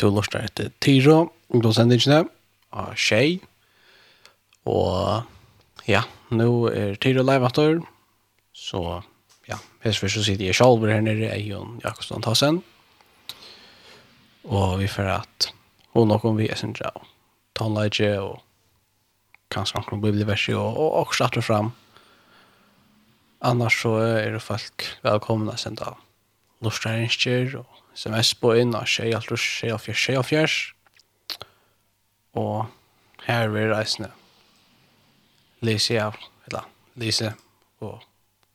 to lustar etter Tiro, ungdomsendingene, av Tjei. Og ja, nå er Tiro live-atter, så ja, hvis vi så sitter jeg selv her nere, jeg Jon Jakobsson Tassen. Og vi får at hun nok om vi er sin drag, tonelage og kanskje noen bibelversi og, og og at fram. Annars så er det folk velkomna å sende av lortarinskjer og sms på inn av tjej alt og tjej og fjers, tjej og fjers. Og her er vi reisende. Lise av, eller Lise, og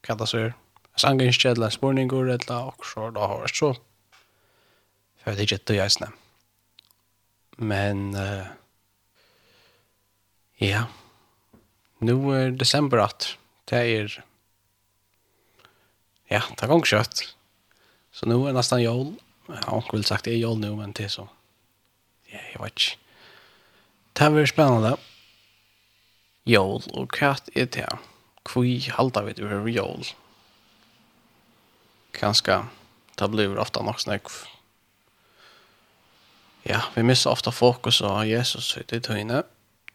hva det så er. ikke eller spurningur, eller og så da har vært så. For det er ikke det reisende. Men, uh, ja, nå er desember at det er, ja, det er gong kjøtt. Så nu er nesten jól, Ja, onkel vil sagt, jeg gjør nu men det er så. Ja, jeg vet ikke. Det blir spennende. Jål, og hva er det? Hvor halda vi det over jål? Kanskje, det blir ofta nok snakk. Ja, vi missar ofta fokus av Jesus i det tøyne.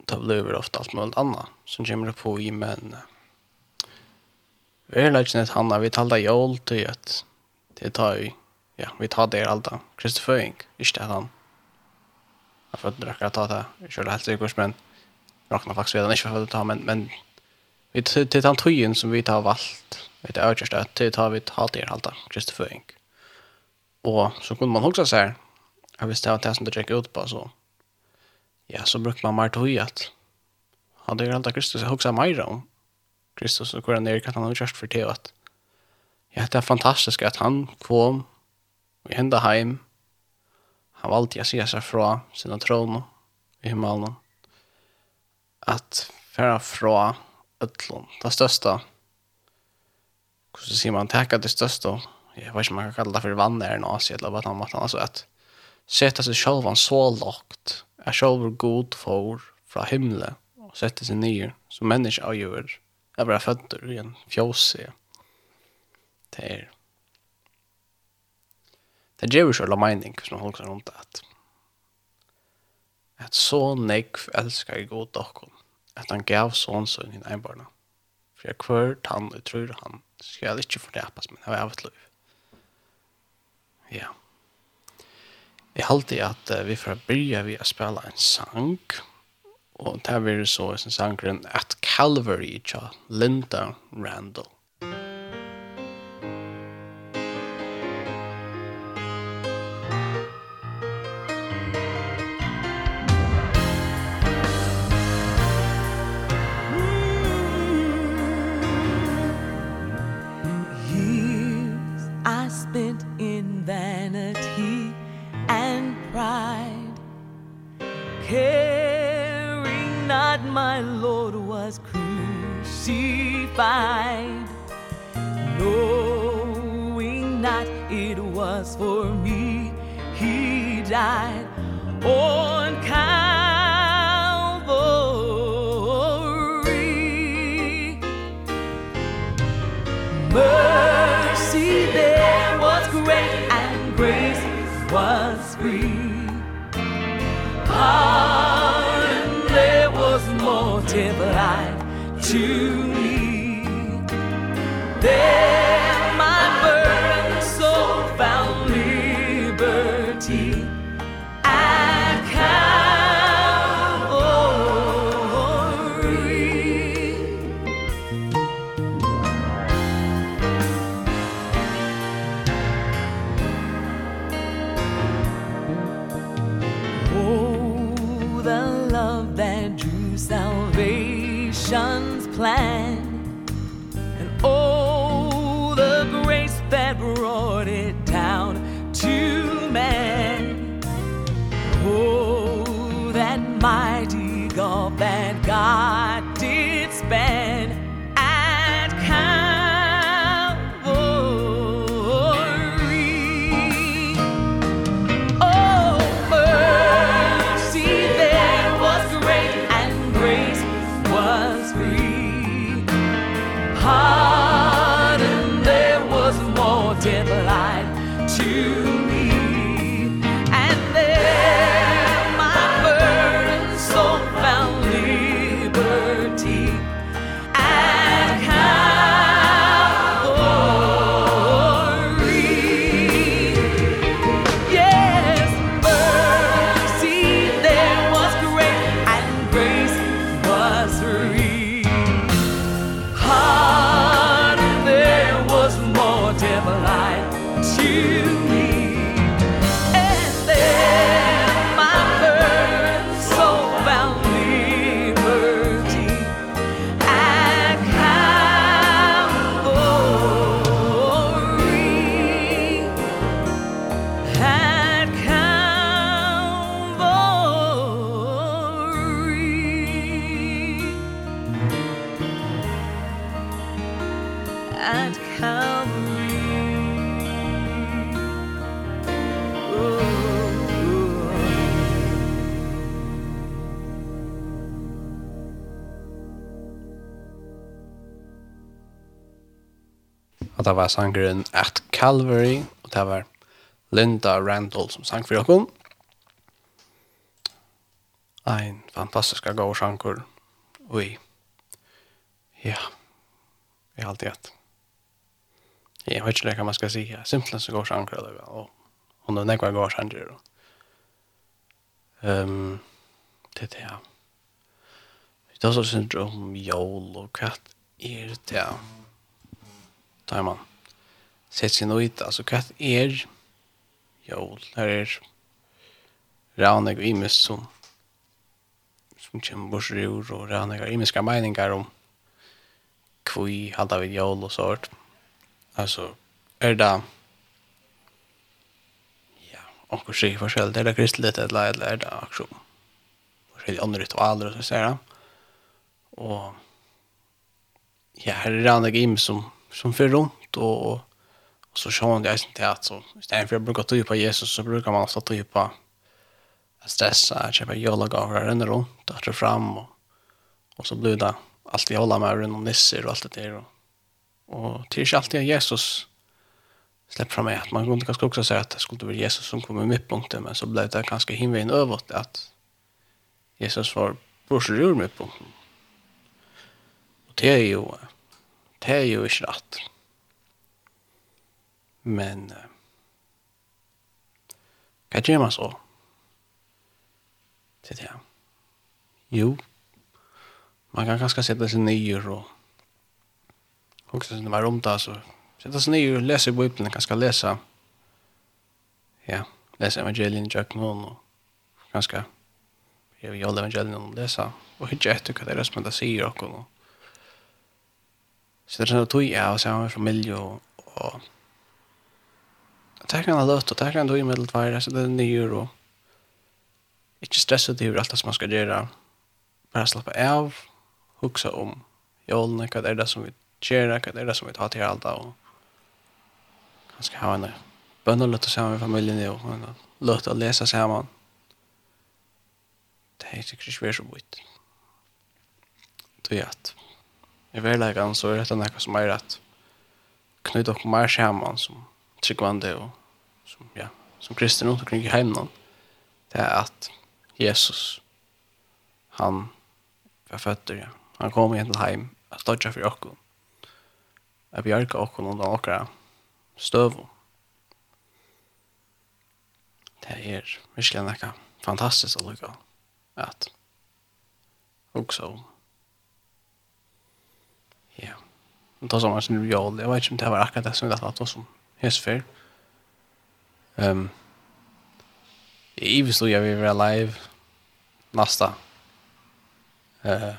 Det blir ofta alt mulig annet som kommer på i men. Vi er løsnet han, vi taler jål til at det tar jo ja, vi tar det allt da. Kristi föring, inte det han. Jag får dra ta det. Jag kör helt sikkert, men råkner faktisk ved han ikke för att ta men men vi till den tøyen som vi tar valt. Vi tar överst det, det tar vi tar det allt da. Kristi föring. Och så kunne man också säga jag visste att det som du gick ut på så ja, så brukar man mer tøyat. Hade alt da Kristus också mer om. Kristus og hvordan han är han har gjort för det at Ja, det är fantastiskt att han kom Vi hända heim. Han valde att säga sig från sina tron i himmelen. Att färra från ötlån. Det största. Hur så säger man täcka det största. Jag vet inte om man kan kalla det för vann eller något. Eller vad han Alltså att sätta sig själv så lågt. Är själv god för från himlen. Och sätta sig ner som människa och djur. Jag bara fötter i en fjåse. Det är det ger ju själva mening som hon också runt att att så nek älskar i god dockon att han gav son son i einbarna för jag kvar han och tror han ska jag inte förtäpas men jag har ett liv ja Jeg halte att uh, vi får börja vi att spela en sang och där er så en sangren at Calvary tja Linda Randall. pride Caring not my Lord was crucified Knowing not it was for me. He died on Calvary. Mercy there was great and grace was found there was more to to me. There det var sangeren At Calvary, og det var Linda Randall som sang for dere. Ein fantastisk god sjanker. Oi. Ja. Jeg har alltid hatt. Jeg vet ikke hva man skal si. Simpelthen så god sjanker. Og hun er nekva går sjanker. Um, det er det, ja. Det er også syndrom, jål og katt er det, ja tar man sett sin ut, altså hva er jól, her er rannig og imes som som kommer borsrur og rannig og imeska meiningar om kvui halda vid jól og sort? Altså er det ja, onkur sig forskjell er det kristeligt eller er det akkurat forskjellige andre ritualer og så ser jeg og ja, her er rannig im som som för runt och, och så ser det eisen til at så, i stedet for å bruke tøy på Jesus, så bruker man ofte tøy på stressa, kjøper jolaga, renne rundt, døtter fram, og, og så blir det alltid jola med rundt om nisser og alt det der. Og, og til ikke alltid Jesus släpp fram mig att man kunde kanske också säga att det skulle vara Jesus som kom i mittpunkten men så blev det ganska hinveien över att Jesus var brorser ur mittpunkten. Och det är ju Det er jo ikke rett. Men hva gjør man så? Til det. Jo, man kan kanskje sette seg nyer og også som det var om det, så sette seg nyer og lese i Bibelen, kanskje lese ja, lese evangelien i Jack Jøkken og kanskje jeg vil gjøre evangelien og lese og ikke etter hva det er som det sier og Så det er sånn at tog jeg, og så har jag familj og, och det här kan ha löt og det här kan tog i medeltvärde så det är nyer ikke stresset til alt det som man skal gjøre. Bare slappe av huxa om jålene, hva er det som vi gjør, hva er det som vi tar till allt och kanske ha en bönnerlöt och samman med familien, og en löt å lese sammen. det er är inte så svårt så bort det er att i verleggen så er dette noe som er at knytte opp mer sammen som tryggvande og som, ja, som kristen rundt omkring i heimen det er at Jesus han var født ja. han kom igjen til heim at dodja for okken at bjerga okken undan okra støv det er virkelig noe fantastisk å lukke at også Och då som var sin real. Jag vet inte om det var akkurat det som vi hade som hesfer. Ehm. Evis då jag vill vara live nästa. Eh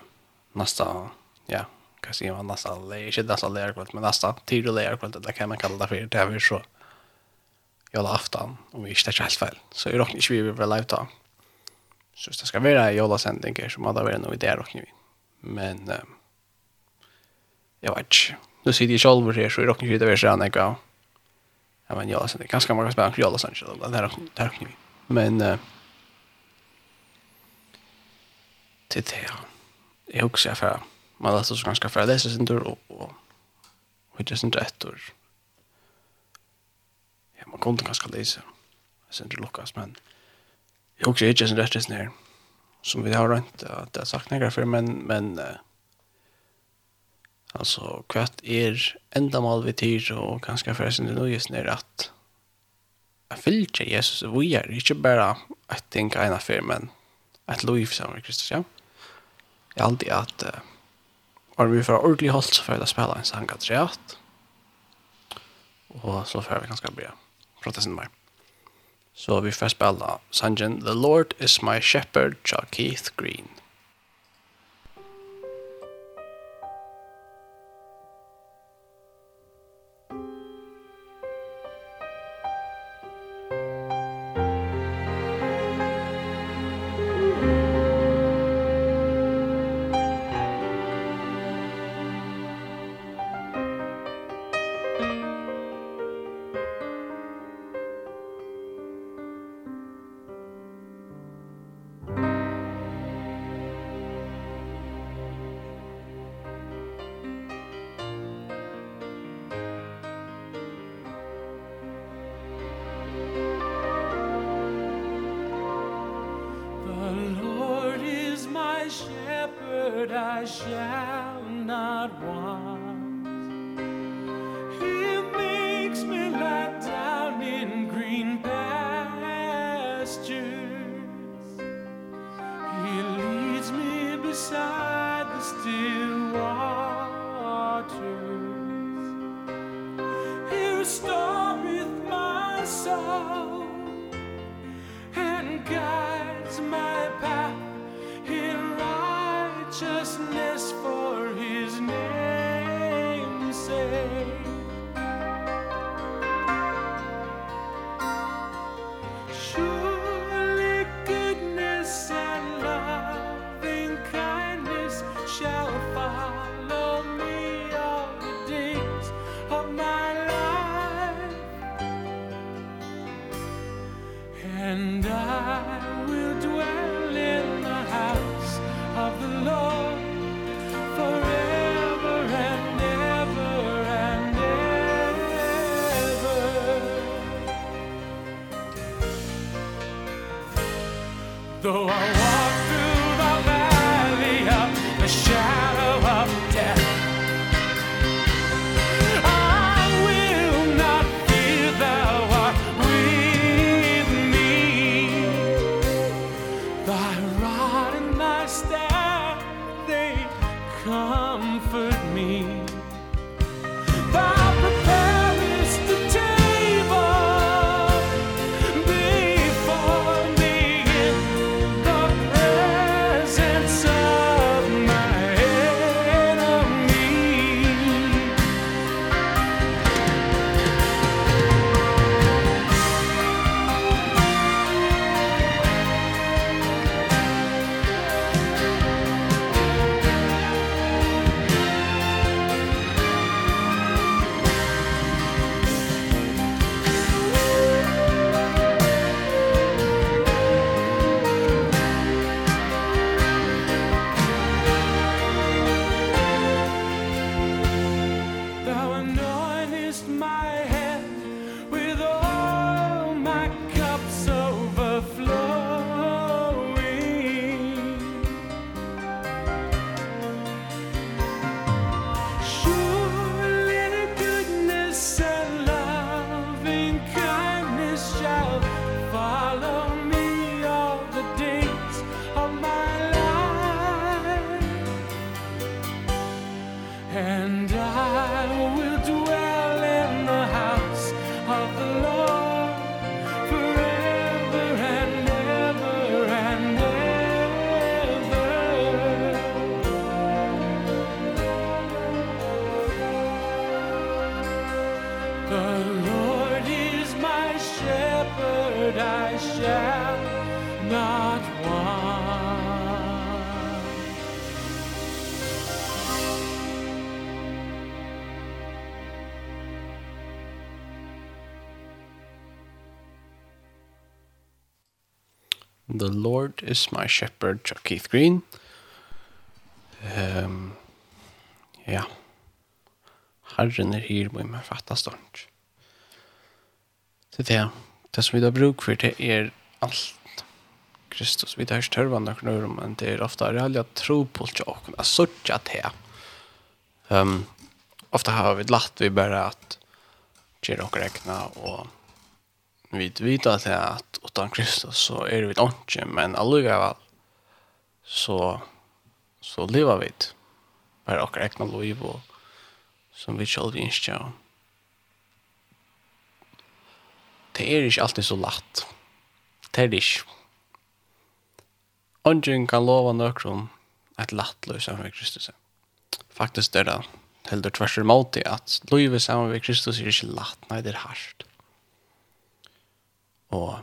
nästa ja, kan se man nästa läge, shit nästa läge kvart, men nästa tidig läge kvart det kan man kalla det för det är så. Jag la aftan om vi inte helt fel. Så jag råkar inte vi vill vara live då. Så det ska vara i alla sändningar som hade varit idé idéer och Men ehm jag vet inte. Nu sitter jag själv här så jag råkar inte vara sådär jag Ja, men jag det ganska många spelare för Jalla Sanchez. Det här det här Men eh till det ja. Jag också för man läser så ganska för läsa sin tur och och det är inte ett år. Ja, man kunde ganska läsa. Sen det Lukas men jag också är inte rätt ner som vi har rent att det några för men men uh, Alltså kvart är ändamål vi tid och ganska förresten det nu just när att jag fyllt Jesus och vi är inte bara att tänka ena för men att liv som är Kristus ja. Jag alltid att uh, om vi för ordentlig hållt så för att spela en sang att rätt. Och så får vi ganska bra. Prata sin mer. Så vi får spela sangen The Lord is my shepherd, Keith Green. go on Lord is my shepherd, Chuck Keith Green. Um, ja. Herren er her, må jeg fatta stånd. Det er det. Det som vi har bruk for, det er alt. Kristus, vi tar større andre knur, men det er ofte reallig at tro på ikke åkken. Jeg sørger at det Um, ofte har vi lagt vi bare at gjør åkken rekna og vi vet att at utan Kristus så är vi ikke, men alligevel så så lever vi bara och räkna liv och som vi själva önskar. Det är ikke alltid så lätt. Det er det ikke. Ongen kan lova nøkron et latt løy sammen med Kristus. Faktisk er det heldur tvers i måte at løy sammen med Kristus er ikke latt, nei det er hardt. Og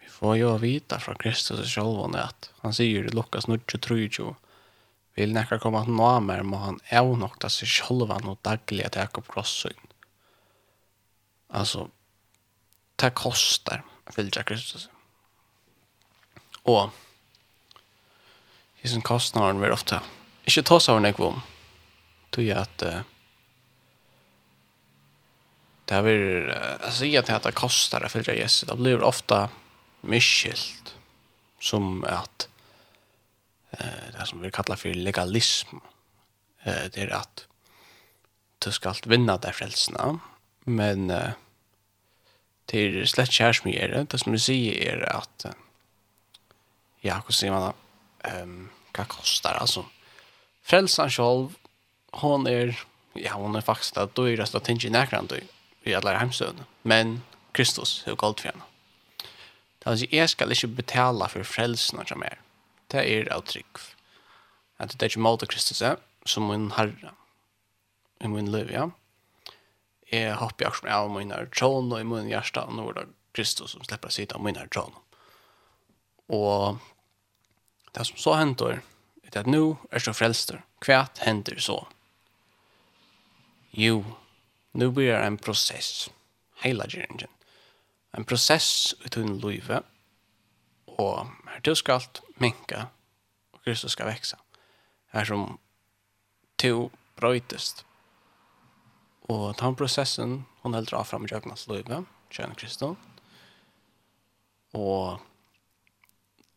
vi får jo vita fra Kristus selv at han sier i Lukas 23, vil nekka komme at nå mer må han avnokta seg selv og daglig at jeg opp krossøyn. Altså, det koster å fylde Kristus. Og hisen kostnaren vil ofte ikke ta seg av nekvom, tog jeg at uh, det här blir alltså jag att det kostar å följa Jesus det blir ofta miskilt som att eh det som vi kallar för legalism eh det är att du ska allt vinna där frälsna men eh, till slett kärsmyr det. Som du säger är att ja, hur säger man ehm vad kostar alltså frälsan själv hon är ja hon är faktiskt att då är det att tänka näkran då i alla hemsöden. men Kristus har gått för henne. Det vill säga, jag ska inte betala för frelsen som är. Det är av trygg. Att det är inte mot Kristus är, som min herre, i min liv, ja. Jeg hopper jeg som er av min tron og i min hjärsta. og nå er det Kristus som slipper sitt av min tron. Og det som så hender, er at nå er så frelster. Hva händer så? Jo, Nu blir en process. Hela geringen. En process utan livet. Och her du ska alt minka. Och Kristus ska växa. Här som to bröjtest. Och den processen hon höll av fram i Jögnans livet. kjønne Kristus. Och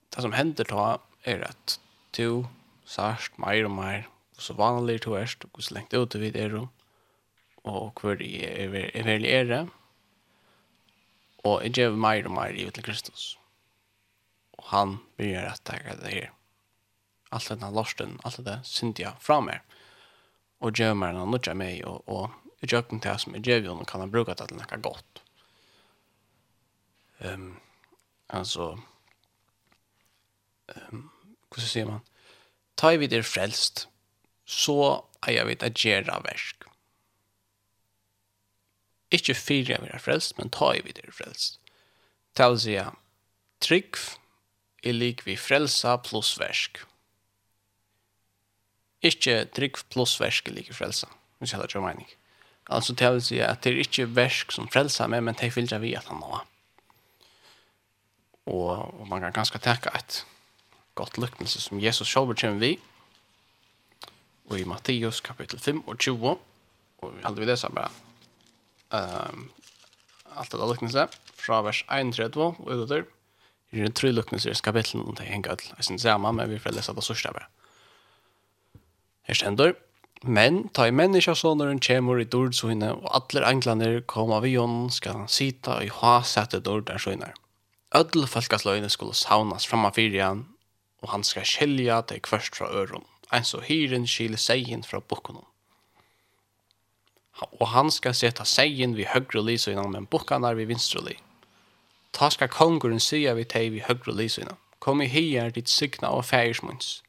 det som händer då är att to sørst, mer och mer. og så vanligt to erst, og så länge du vid er og hvor jeg er veldig ære, og jeg gjør mer og mer i til Kristus. Og han begynner at jeg er det her. Alt denne lorsten, alt det syndige fra meg, og gjør meg når han lukker meg, og, og jeg gjør ikke det som jeg gjør og kan han bruke det til noe godt. Um, altså, um, hvordan sier man? Ta i vidt er frelst, så er jeg vidt at gjøre versk Ikke fire vi er frelst, men ta i videre frelst. Det vil si, trygg er lik vi frelsa pluss versk. Ikke trygg pluss versk er lik vi frelsa, hvis jeg har ikke mening. Altså det vil si at det er ikke versk som frelsa meg, men det vil jeg vi at han har. Og, og man kan ganske tenke et godt lykkelse som Jesus selv kommer vi, og i Matteus kapittel 5 og 20, og vi hadde vi det så bare ehm alt det lukknelse, fra vers 31 og utover. I den tre lukknelse i kapitlet og det henger alt. Jeg synes det men vi får lese det sørste her. Her stender, Men ta i menneska sonaren kjemur i dord og atler englander koma vi jon skal han sita i ha sette dord der søgnar. Ödel folkasløyne skulle saunas framma fyrjan, og han skal skilja deg kvørst fra øron, ein så hyren skil seien fra bukkonon og han skal sätta sejen vid högre lisa innan men bockarna vi vinstre li. Ta ska konguren säga vid tej vid högre lisa innan. Kom i här ditt signa og färsmunds.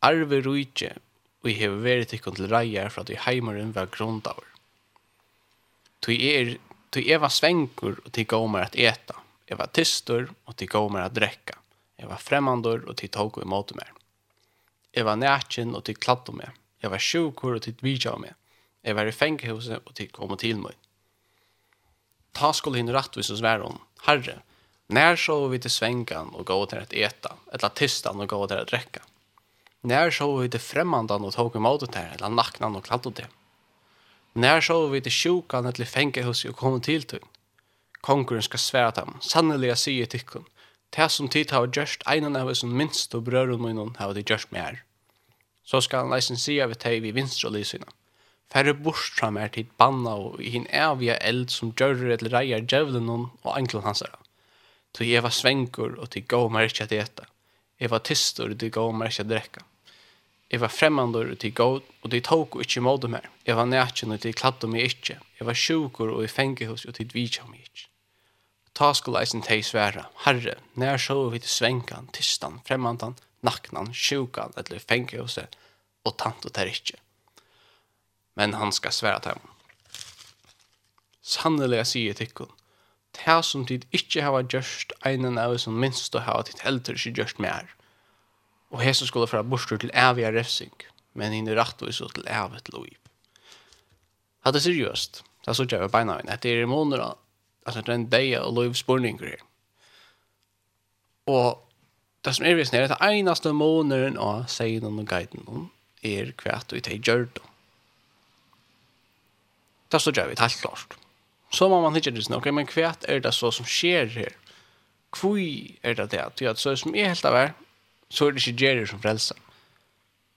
Arve rujtje, og i hever veri tikkun til reier fra du heimaren var grundaver. Tui er, tui er svengur og tui gomer at eta. Eva tistur og tui gomer at drekka. Eva fremmandur og tui tog og imot mer. Eva nætjen og tui kladdu mer. Eva sjukur og tui vidja mer. Jeg var i fengehuset og til kom til meg. Ta skulle hinn rattvis og svære om, Herre, När så vi til svängan og gå til et eta, eller tistan og gå til et dräcka? När så vi til främmandan og tog imot det her, eller nacknan og kladde det? När så vi til sjukan eller fengehuset og kom til tyn? Konkurren skal svære dem, sannoliga säger tyckon. Det som tid har gjørst, en av oss minst og brøren med har det gjort mer. Så skal han läsen säga vid dig vi vinst og lysyna færre bort fra meg til banna og hin evige eld som gjør eller reier djevelen hon og enkel hans her. Så jeg var svengur og til gav meg ikke at ete. Jeg var tistor og til gav meg ikke at drekka. Jeg var fremmandur og til gav og til tåk og ikke måte mer. Jeg var nætjen og til kladde meg ikke. Jeg var sjukur og i fengehus og til dvitja meg ikke. Ta skulle eisen teg sværa, herre, nær så vi til svenkan, tistan, fremmandan, naknan, sjukan, eller fengehuset, og tant og ter ikke men han skal svære til ham. Sannelig jeg sier til henne, det som tid ikke har gjørst ene av som minst å ha tid helter ikke gjørst mer. Og Jesus skulle fra bostur til evig refsing, men henne rett og så til evig til lov. Det er seriøst. Det er så ikke jeg beina min. Det er i måneder, altså det er en deg og lovspurninger her. Og det som er visst nere, det eneste måneden av seien og guiden er kvært og i teg gjør det. Det står det helt klart. Så må man ikke det, ok, men hva er det så som skjer her? Hvor er det det, Ja, så som er helt av her, så er det ikke Jerry som frelser.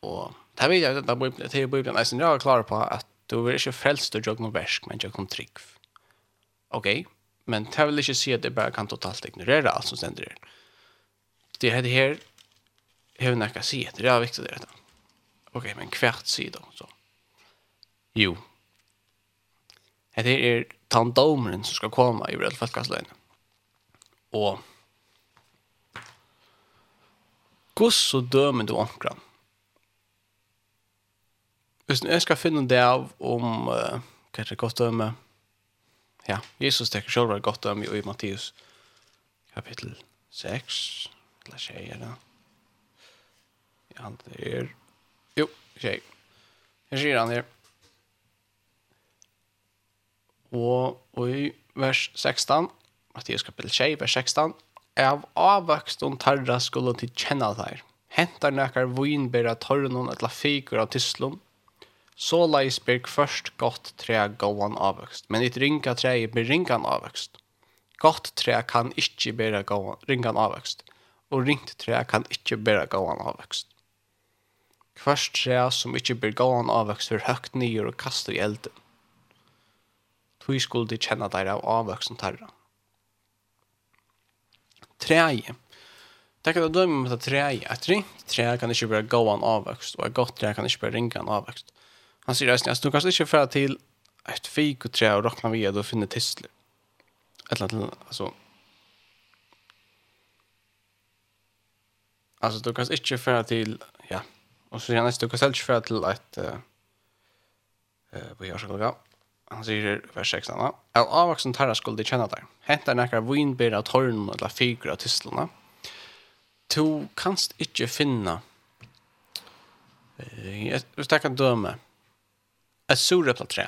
Og det vet jeg, det er Bibelen, det er Bibelen, jeg er klar på at du vil ikke frälst och jag kommer versk, men gjøre kommer trygg. Ok, men det vil ikke si at det bare kan totalt ignorere alt som stender her. det. er Det her, jeg vil ikke si at det er viktig det. er det. Ok, men kvärt sig då så. Jo, Det er tandomeren som skal komme i Brød Falkastløyene. Og Guds så dømer du omkran. Hvis jeg skal finne det av om uh, hva er det godt døme? Ja, Jesus teker selv er godt døme i Matteus kapittel 6 eller tjejer da. Ja, det er jo, tjej. Her sier han her. Og, og i vers 16, Mattias kapitel 6, vers 16, av avvøkst og tarra skulle til kjenne deg. Hentar nekar vinbæra torren etla figur av tislum. Så leis berg først godt tre gåan avvøkst, men et ringa tre blir ringan avvøkst. Godt tre kan ikkje bæra gåan, ringan avvøkst, og ringt tre kan ikkje bæra gåan avvøkst. Kvørst tre som ikkje blir gåan avvøkst er høgt nyer og kastar i elden tui skulle de kjenne dere av avvøksen tarra. Treje. Det kan du dømme med at treje er tre. Kan ikke bare gå en avvøkst, og et godt treje kan ikke bare ringe en avvøkst. Han sier resten, du kan ikke fære til et fik og treje og råkna via og finne tisler. Et eller annet, altså. Altså, du kan ikke fære til, ja. Og så sier han, du kan selv ikke fære til et, uh, uh, vi har så gav, Han sier i vers 16. da. Av avvaksen tarra skulle de kjenne deg. Hentar nekkar vinbær av tornen eller figur av tislene. Du kanst ikke finne Hvis Jeg kan døme Et surepla tre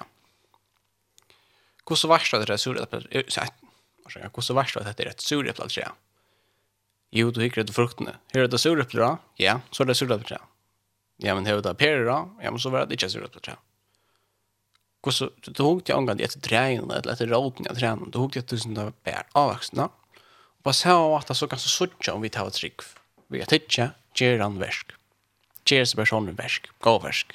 Hvordan varst det er et surepla tre? Hvordan varst det er et surepla tre? Jo, du hikker etter fruktene. Her er det surepla, ja, så er det surepla tre. Ja, men her er det perer, ja, men så var det ikke surepla tre. Ja så du hugte jag angående efter drägen eller efter roten jag tränade. Du hugte jag tusen där bär avväxterna. Och bara så att så kan så sucha om vi tar ett trick. Vi har titta, ger han värsk. Ger sig personen Versk. gå värsk.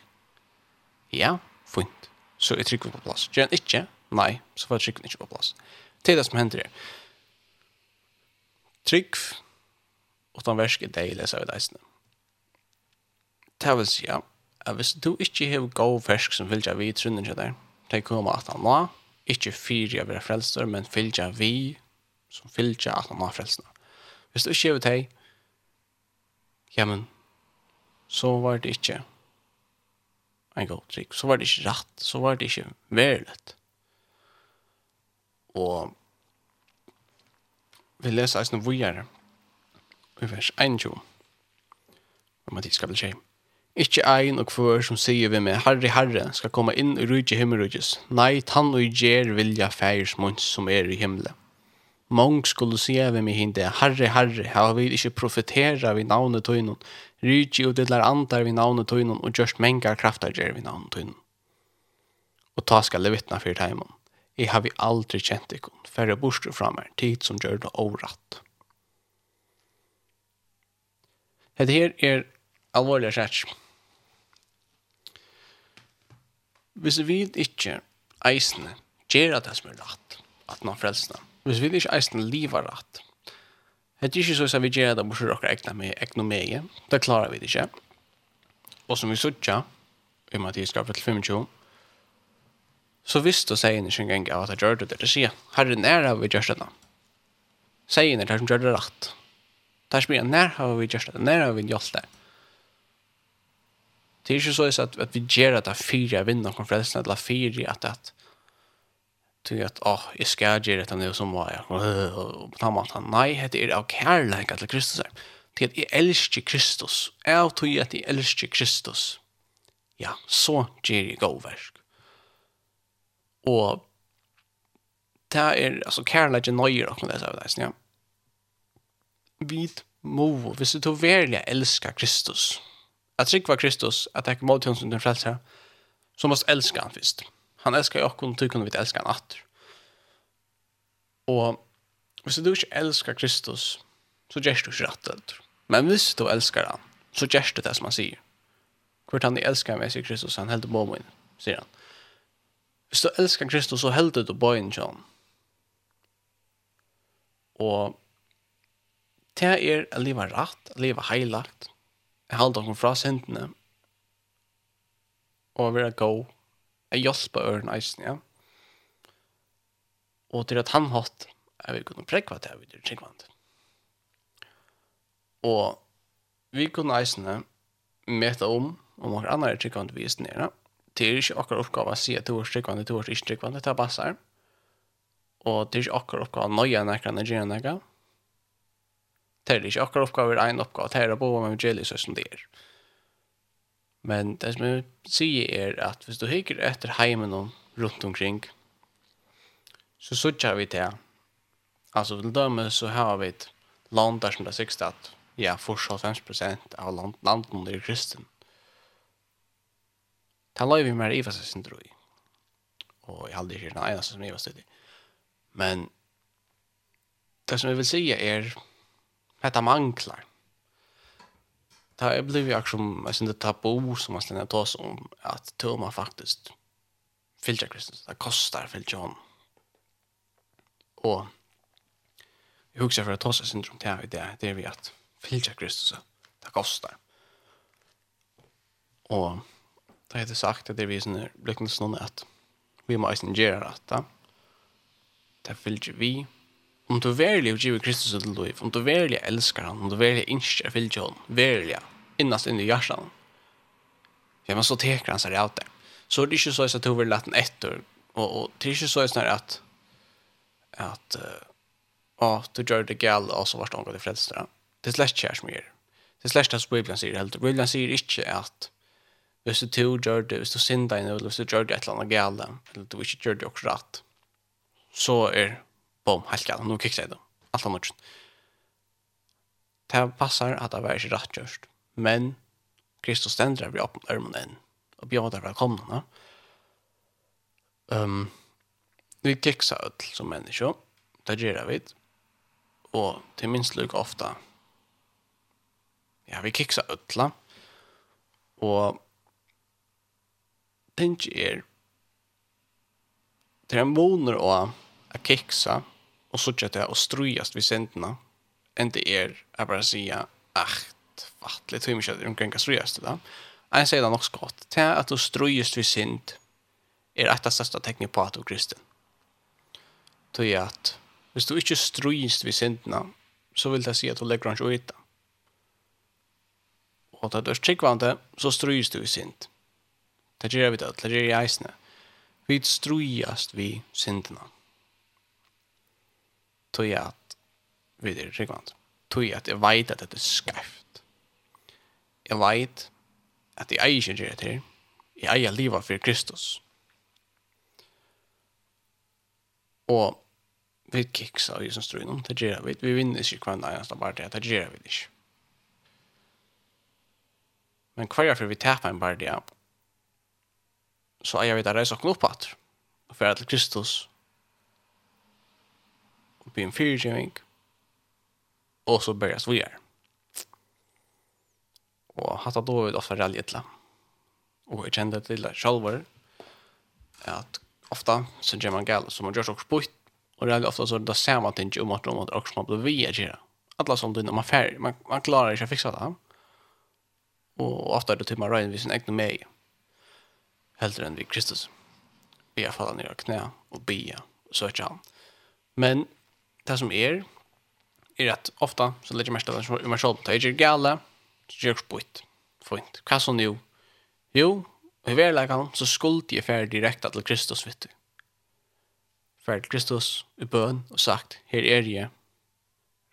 Ja, fint. Så är tricket på plats. Ger han inte? Nej, så får tricket inte på plats. Det er det som händer det. Trick utan värsk är det jag läser vid Det ja. säga, at hvis du ikke har god fersk som fylgja vi i trunnen til deg, de kommer at han nå, ikke fyre av være frelster, men fylgja vi som fylgja at han var frelstene. Hvis du ikke har deg, ja, men, så var det ikke en god trygg, så var det ikke rett, så var det ikke verlet. Og vi leser eisen av vujere, i vers 21, om at de skal bli kjem. Ikke ein og kvør som sier vi med Herre, Herre, skal komme inn i rydje himmelrydjes. Nei, tann og gjer vilja feirs munns som er i himmelen. Mång skulle se vi med hinde, Herre, Herre, har vi ikke profetera vi navnet tøynon, rydje og dillar andar vi navnet tøynon, og gjørst mengar kraftar gjer vi navnet tøynon. Og ta skal det vittna fyrir teimann. Jeg har vi aldri kjent ikon, færre bostru fra meg, tid som gjør det overratt. Dette her er alvorlig sært hvis vi ikke eisene gjør det som er rett, at man frelsene, hvis vi ikke eisene lever rett, det er ikke så at vi gjør det bortsett dere egnet med ekonomie, det klarer vi det ikke. Og som vi sørger, i Mattias kapitel 25, så visste seien ikke engang av at jeg gjør det, det sier, herre nær har vi gjør det. Seien er det som gjør det rett. Det er som gjør, nær har vi gjør det, nær har vi gjør det. Det er ikke så at, at vi ger att fyra vinner från frälsningen eller fire at att till at, åh, jeg skal gjøre det nå som var jeg. Og på den han nej det er av kærlighet til Kristus. her. Til at jeg elsker Kristus. Jeg tror at jeg elsker Kristus. Ja, så gjør jeg god versk. Og det är alltså kärlek är nöjer och det så där. Ja. Vi må, hvis du verkligen elsker Kristus, att trykva Kristus, att ta emot honom hans under frelse, så måste älska han först. Han älskar jo också och tycker vi elska han atter. Och hvis du ikke älskar Kristus, så gör du ikke rätt åter. Men hvis du älskar han, så gör du det som han sier. Kvart han älskar meg, sier Kristus, han helt på min, sier han. Hvis du älskar Kristus, så helt du på en John. Och det er å leve rett, å leve heilagt, halda okkur fra syndene og vera go jeg hjelpa øren eisen, ja. Og til at han hatt er vil kunne prekva til jeg vil tryggvand og vi kunne eisene meta om om noen andre tryggvand vi er nere det er ikke akkurat oppgave å si at du er tryggvand, du er ikke tryggvand, det er bassar. og det er ikke akkurat oppgave å nøye nekker gjøre nekker Det er ikke akkurat oppgave, det er en oppgave, det er å bo med evangeliet sånn som det er. Men det som jeg sier er at hvis du hikker etter heimen og rundt omkring, så sørger vi til. Altså, til døme så har vi et land der som det er sikkert at ja, fortsatt 50% av land, landen er kristen. Det løy vi mer i hva som tror jeg. Og jeg hadde ikke den eneste som jeg var stødig. Men det som jeg vil si er Hetta manglar. Ta er blivi aksjon, jeg synes det tabu som man slender tås om, at tøma faktisk fylgja Kristus, det kostar fylgja hon. Og jeg husker for at tås er syndrom til her det, det er vi at fylgja Kristus, det kostar. Og da heter sagt at det er vi sånne blikkende sånn at vi må eisen gjøre at det fylgja vi, om du verlig giver Kristus til liv, om du verlig elskar han, om du verlig innskjer fylgjer han, verlig, innast inn i hjertan. Ja, men så teker han seg av det. Så er det ikke så at du vil lette en etter, og, og det er ikke så at at uh, å, du gjør det gale, og så var det omgå til frelster. Det er slett kjær som gjør. Det er slett det som Bibelen sier helt. Bibelen sier ikke at hvis du to gjør det, hvis du synder deg, eller hvis du gjør det et eller annet gale, eller du ikke gjør det også rett, så er bom, helt galt, nå kikker jeg det. Alt av nudgen. Det passar at det var ikke rett gjørst. Men Kristus stender vi opp med ørmen enn, og bjør det velkomne. Um, vi kiksa ut som menneskje, det gjør vi, og til minst lukk ofte ja, vi kikker ut. La. og tenk er, det er en måneder å kiksa, och så tjatar jag och strujast vid sänderna än det är att bara säga ach, fattligt hur mycket de kan strujast det Jag säger det nog skott. Det att du strujast vid sänd är ett av största tecknen på att du är kristen. Det är att hvis du inte strujast vid sänderna så vill det säga att du lägger hans ut. Och att du är tryggvande så strujast du vid sänd. Det gör vi det. Det gör jag i eisne. Vi strujast vid sänderna. Mm tog jag att vi är rikvant. Tog jag att jag vet att det är skarft. Jag vet att jag inte gör det här. Jag är livet för Kristus. Och vi kicks av Jesus tror Det gör vi. Vi vinner inte kvar när jag bara det. Det gör vi inte. Men kvar för vi tappar en bara det. Så är jag vet att resa upp åt. För att Kristus og bli en fyrtjøring, og så börjar vi gjør. Og hatt av David ofta rally etla. Og jeg kjente til det sjálfur, at ofta så gjør man gale, så man gjør så spytt, og rally ofta så er det samme ting om at man også må bli vi er gjøre. Alla som du, man, färg, man, man klarar ikke å fiksa det. Og ofta er det til man røyner vid sin egnu meg, heldre enn vi Kristus. Vi har falla ned av knæ og bia. jeg, og søker han. Men det som er, er at ofta så lägger mest av det i mig själv. Det är ju gala, det är ju spott. Fint. Hva som nu? Jo, i verleggen så skulle jeg fære direkte til Kristus vet du. Fære til Kristus i bøn og sagt, her er jeg,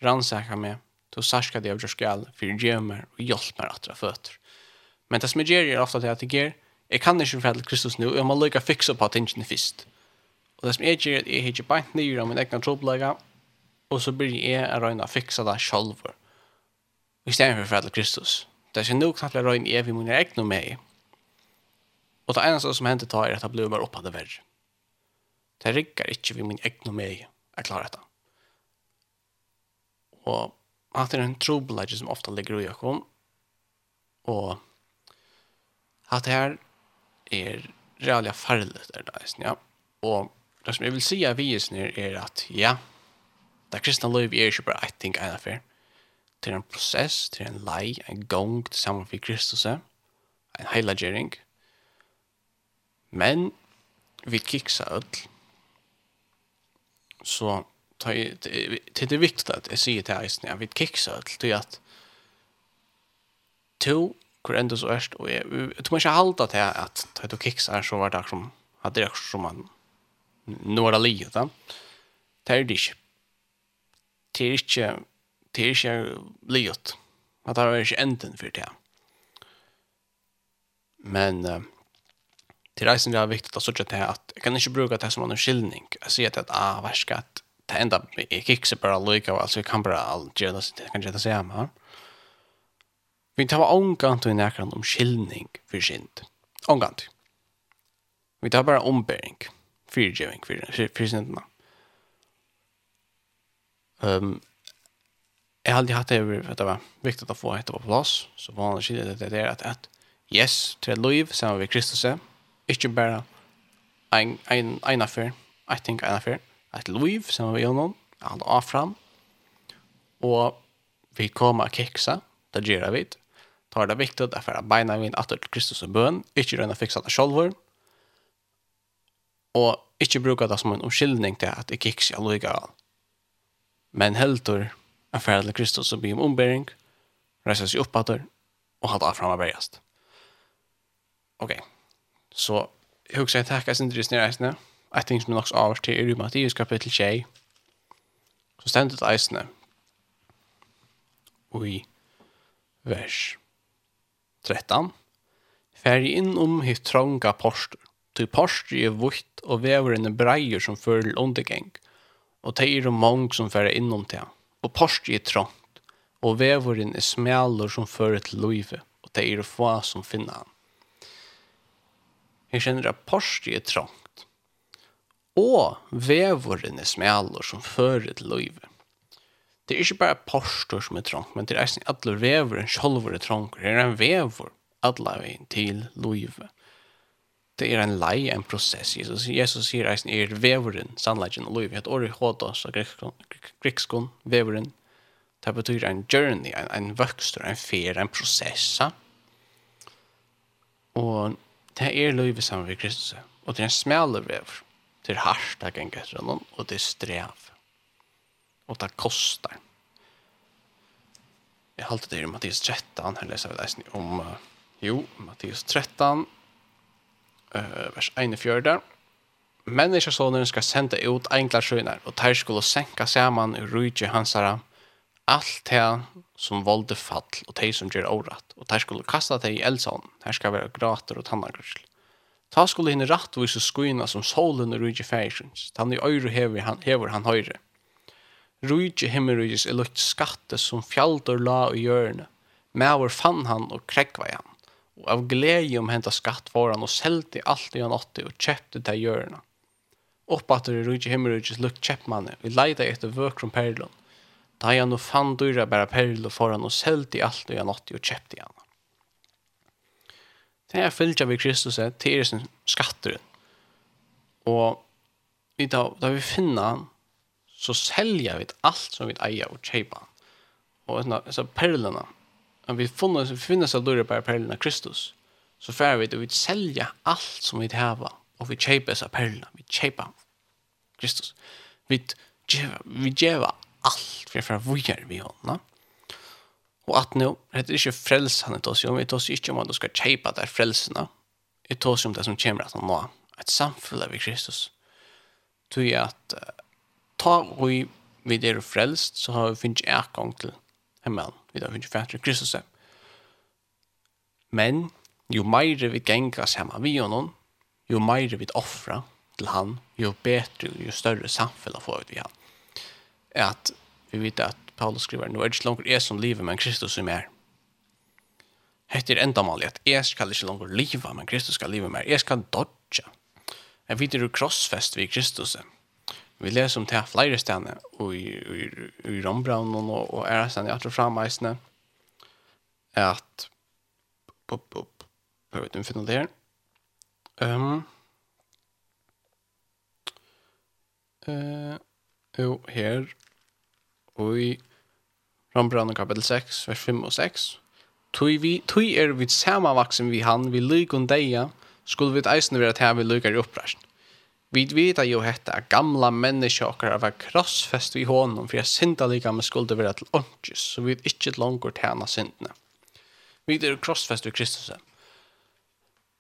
Rannsaka mig. Då sarska det av jag skall för ge og hjelp meg mig att fötter. Men det som jeg gör er ofta det at jeg gör, jeg kan ikke fære til Kristus nu, jeg må lycka fixa på att inte Og det som jag gör är att jag hittar beint ner av min egna trobelaga Och så blir jag att röjna fixa det selv. I stedet för fredel Kristus. Det är så nog knappt att röjna är vid mina egna mig. Och det enda som hendte tar er at jag blir bare oppe av Det riggar inte vid min egna mig att klara detta. Och at det er en trobladje som ofta ligger i Jakob. Och att det här är realliga farligt där där, ja. Och det som jag vill säga av visen er är att ja, Det kristna liv er ikke bare et ting en affær. Det er en prosess, det er en lei, en gong til sammen for Kristus, en heilagering. Men vi kiksa öll. Så ta, det det er viktig at jeg sier til eisen, ja, vi kiksa öll, til at to hvor enda så erst, og jeg, jeg tror ikke halda til at ta, du kiksa så var det som, at det er som man, nå er det livet, da. Det er det ikke det er ikke, det er ikke livet. At det er ikke enden for det. Men uh, til reisen det er viktig å sørge til at jeg kan ikke bruke det som en skyldning. Jeg sier til at, ah, verska, at det enda, jeg ikke bare lykke, altså jeg kan bare gjøre det, jeg kan gjøre det samme. Vi tar omgant og nærkant om skyldning for synd. Omgant. Vi tar bare ombering, fyrtjøving for syndene. Fyr, Um, jag har alltid haft det över att det var viktigt att få ett på plats. Så vanligt skiljer det där att, att yes, till liv, sen vi Kristus är. Inte bara en, en, en affär, jag tänker en affär. Ett liv, sen vi honom, han av fram. Och vi kommer att kexa, det gör vi. Då är det viktigt att föra beina vi vid att till Kristus och bön. Inte röna fixa det själva. Och inte bruka det som en omkyldning till att det kexa lika allt men heldur en färd til Kristus och blir om ombäring, resa sig upp att og halda fram av bergast. Ok, okay. så hugsa huxar att tacka sin drivs ner Jag ting som också avvars till er i Mattias kapittel 20. Så stendet eisne. og i vers 13. Färg inn om hitt trånga porster. til porster är vutt og väver breier som fører undergäng. Och og det er mange som fører innom det. Og porsje er trångt, og veveren er smeler som fører til livet, og det er få som finner han. Jeg kjenner at porsje er trångt, og veveren er smeler som fører til livet. Det er ikke bare porsjer som er trångt, men det er ikke alle veveren selv er trångt, det er en vever alle veien til livet det er en lei, en prosess. Jesus, Jesus sier eisen er veveren, sannleggen og lov. Et år i hodos og grekskon, veveren, det betyr en journey, en, en vøkster, en fer, en prosess. Og det er lov sammen med Kristus. Og det er en smale vever. Det er hardt det ganger etter honom, og det er strev. Og det kostar. Jeg halte det i Mattias 13, her leser vi det om, jo, Mattias 13, uh, vers 41. Människosonen ska sende ut enkla skönar och tar skulle sänka saman i rujtje hansara allt det som valde fall och det som gjør året, och tar skulle kasta det i eldsån. Här ska være grater och tannagrussel. Ta skulle hinna rattvisa skuina som solen och rujtje färgsins. Tann i øyre hever han, hever han høyre. Rujtje himmelrujtjes er lukt skatte som fjaldur la i med Mäver fann han och kräckva i han og av glede om henta hämta skattvaran og selte alt i han åtte og kjøpte til görna. Upp i det rydde himmelryddes lukt köpmanne och lejde efter vökrum perlon. Da han og fann dyra bära perlor föran og selte alt i han åtte og kjøpte han. Det er fyllt vi Kristus er til sin skatteren. Og vi da, da vi finner han så selger vi alt som vi eier äger och köper. Och så perlene, Om vi finner seg døra på perlene av Kristus, så får vi det vi selger alt som vi har, og vi kjøper seg perlene, vi kjøper Kristus. Vi kjøper, vi kjøper alt vi får vujere vi hånda. Og at nå, det er ikke frelsene til oss, vi tar oss ikke om at du skal kjøpe der frelsene, vi tar oss om det som kommer at han nå, et samfunn av Kristus. Tror jeg at ta og vi er frelst, så har vi finnet en gang til en mann, vi har hundre fætter Kristus. Men jo mer vi gengar saman vi honom, jo mer vi offra til han, jo betre, jo større samfunn får vi han. At vi vet at Paulus skriver, nå er det ikke langer jeg som lever, men Kristus som er. Hette er enda malig at jeg skal ikke langer leva, men Kristus skal leva mer. Jeg skal dodge. Jeg vet det er krossfest ved Kristus. Kristus Vi leser om det her flere stedene, og i, i, i Rombraun og, og er stedene etter fremmeisene, er at, pop, pop, jeg vet ikke om finner det her, um, uh, jo, her, og i Rombraun kapitel 6, vers 5 og 6, Tui, vi, tui er við sama vaksin við vi han, vi lygon deia, skulle vi eisne vera til vi lykar i oppreisen. Vi vet ju hetta att gamla människor och var krossfest i honom for jeg synda lika med skulde över til onkus så vi är inte långt tjäna syndna. Vi är krossfest i Kristus.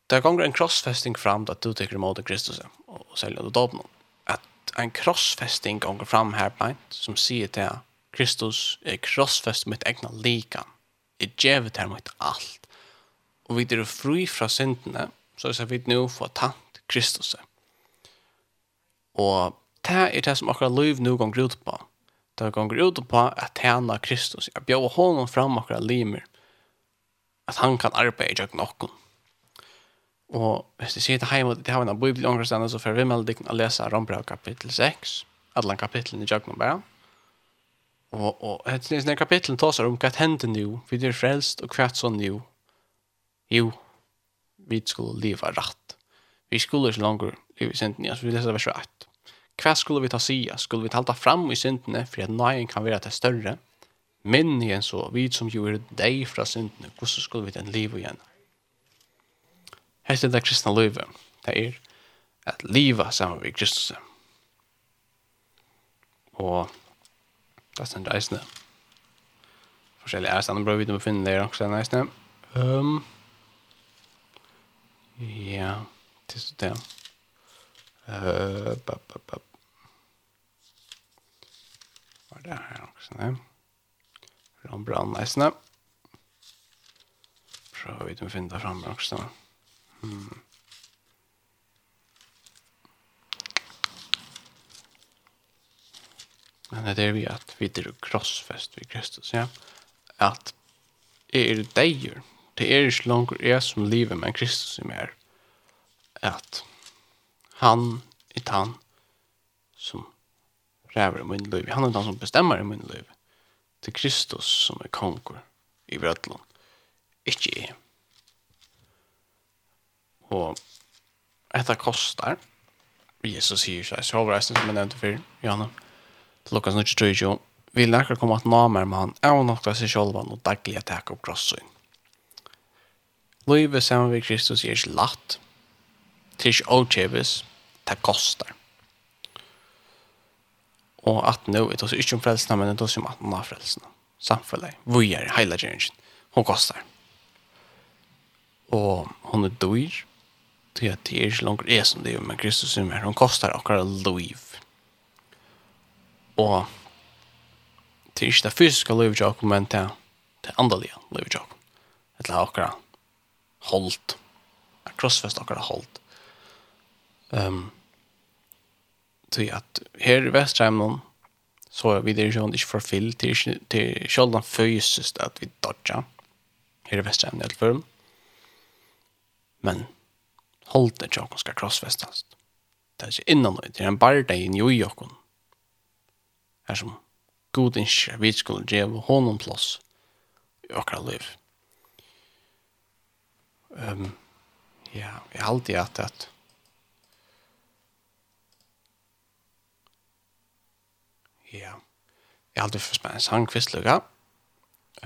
Det kommer en krossfesting fram da du tykker imot Kristus og säljer det dopna. At en krossfesting kommer fram her på som säger till Kristus er krossfest mitt egna lika. Jag givet her mitt alt. Og vi er fri fra syndene, så er vi nu får tant Kristus. Kristus Og det er det som akkurat liv nu gonger ut på. Det gonger ut på at tjena Kristus. Jeg bjør honom fram akkurat limer. At han kan arbeide i jøkken okken. Og hvis jeg sier til hjemme, det har vi en bibel i omkringstene, så får vi med å lese Rombrev kapittel 6, alle kapitlene i jøkken bare. Og, og det er kapitlen seg om hva hender nå, vi er frelst og hva sånn nå. Jo, vi skulle leve rett. Vi skulle ikke langer leve i synden, så vi leser vers 1 hva skulle vi ta sida? Skulle vi talta fram i syndene for at nøyen kan være til større? Men igjen så, vi som jo deg fra syndene, hvordan skulle vi den liv igjen? Hette det kristna livet, det er at liva sammen med Kristus. Og det er stendt reisende. Forskjellige er stedet bra vidt om å finne det også den reisende. Um, ja, til det. Uh, ba, ba, ba, Var det her også, ne? Rambranneisene. Prøver vi å finne det fram også. Hmm. Men det er vi at vi er krossfest ved Kristus, ja. At er deir, det er ikke langt jeg som lever, men Kristus er mer. At han, er han, som kräver i min liv. Han är den som bestämmer i min liv. Det är Kristus som är konkur i Brötlund. Ikke jeg. Og dette kostar. Jesus sier seg, så har vi reisen som jeg nevnte før, Janne, Johanna. Lukas 23, vi lærer komme at namer med han, er nok til seg selv og daglig at jeg opp krossøyn. Løyve sammen ved Kristus er ikke latt, til ikke åkjeves, det kostar og at nå, det er ikke om frelsene, men det er om at man har frelsene. Samfunnet, vi er hele gjengen. Hun koster. Og hun er dyr, til at det er ikke langt er som det er, men Kristus er med. Hun koster akkurat liv. Og det er ikke det fysiske livet jeg men det er det andelige livet jeg Det er akkurat holdt. Det er Krossfest akkurat holdt. Um, till att här i Västheimen så vi det ju inte för fill till till själva fysiskt att vi dodja. Här i Västheimen helt för. Men håll det jag ska crossfästas. Det är inte innan det är en barda i New York. Här som god inskjer vi skulle ge honom plås i okra liv. Um, ja, jeg har alltid att ja, jeg har alltid først med en sang kvistluga.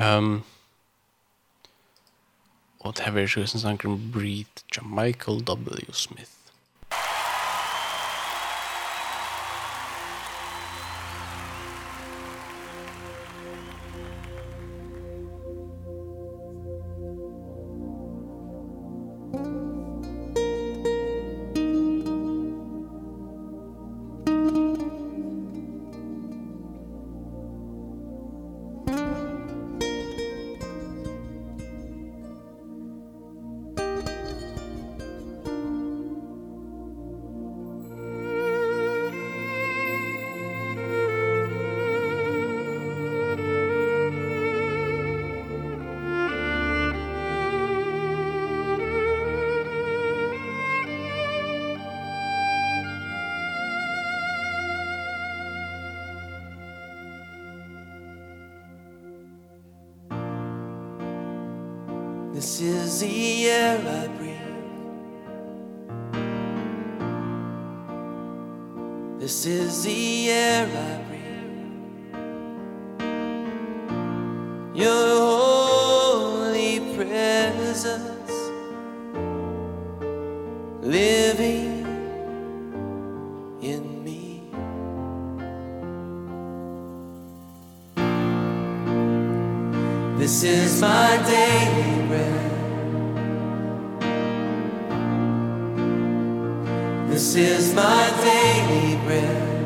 Um, og det her vil jeg en sang om Breathe John Michael W. Smith. This is my daily bread.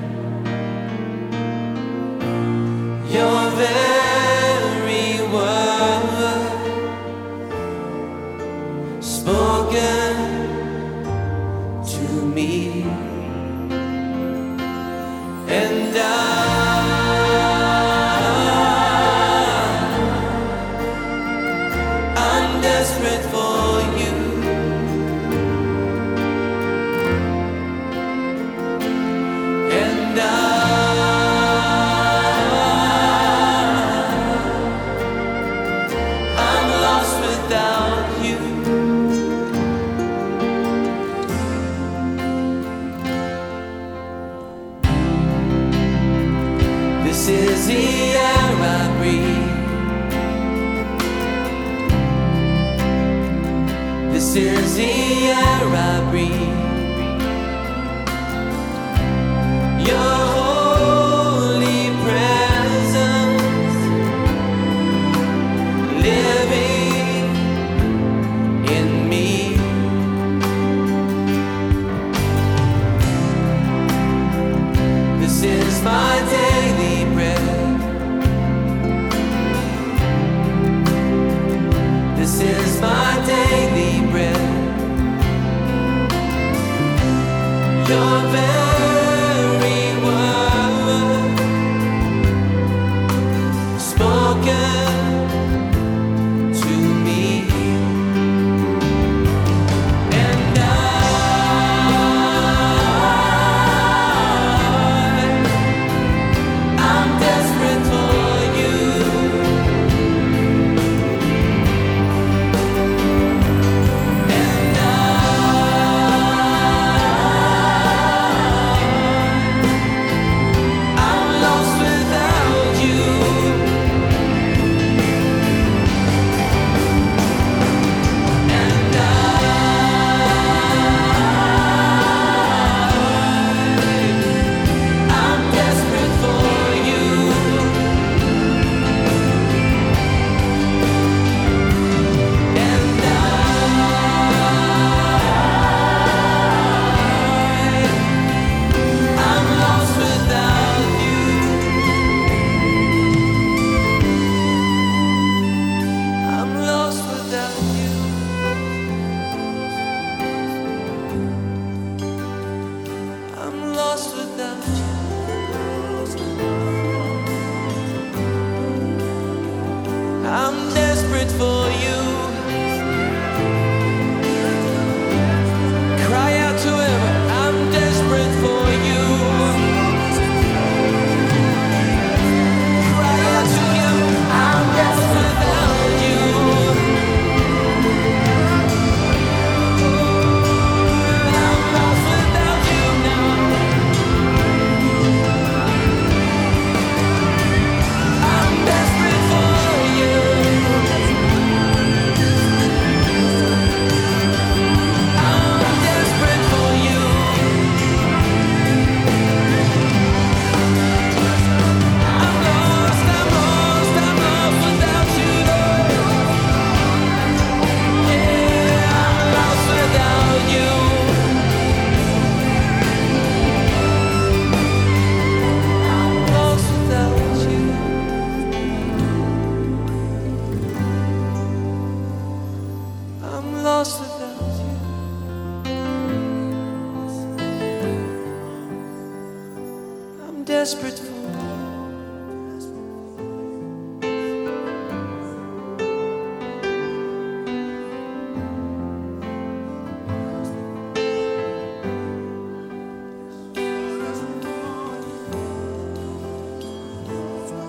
desperate for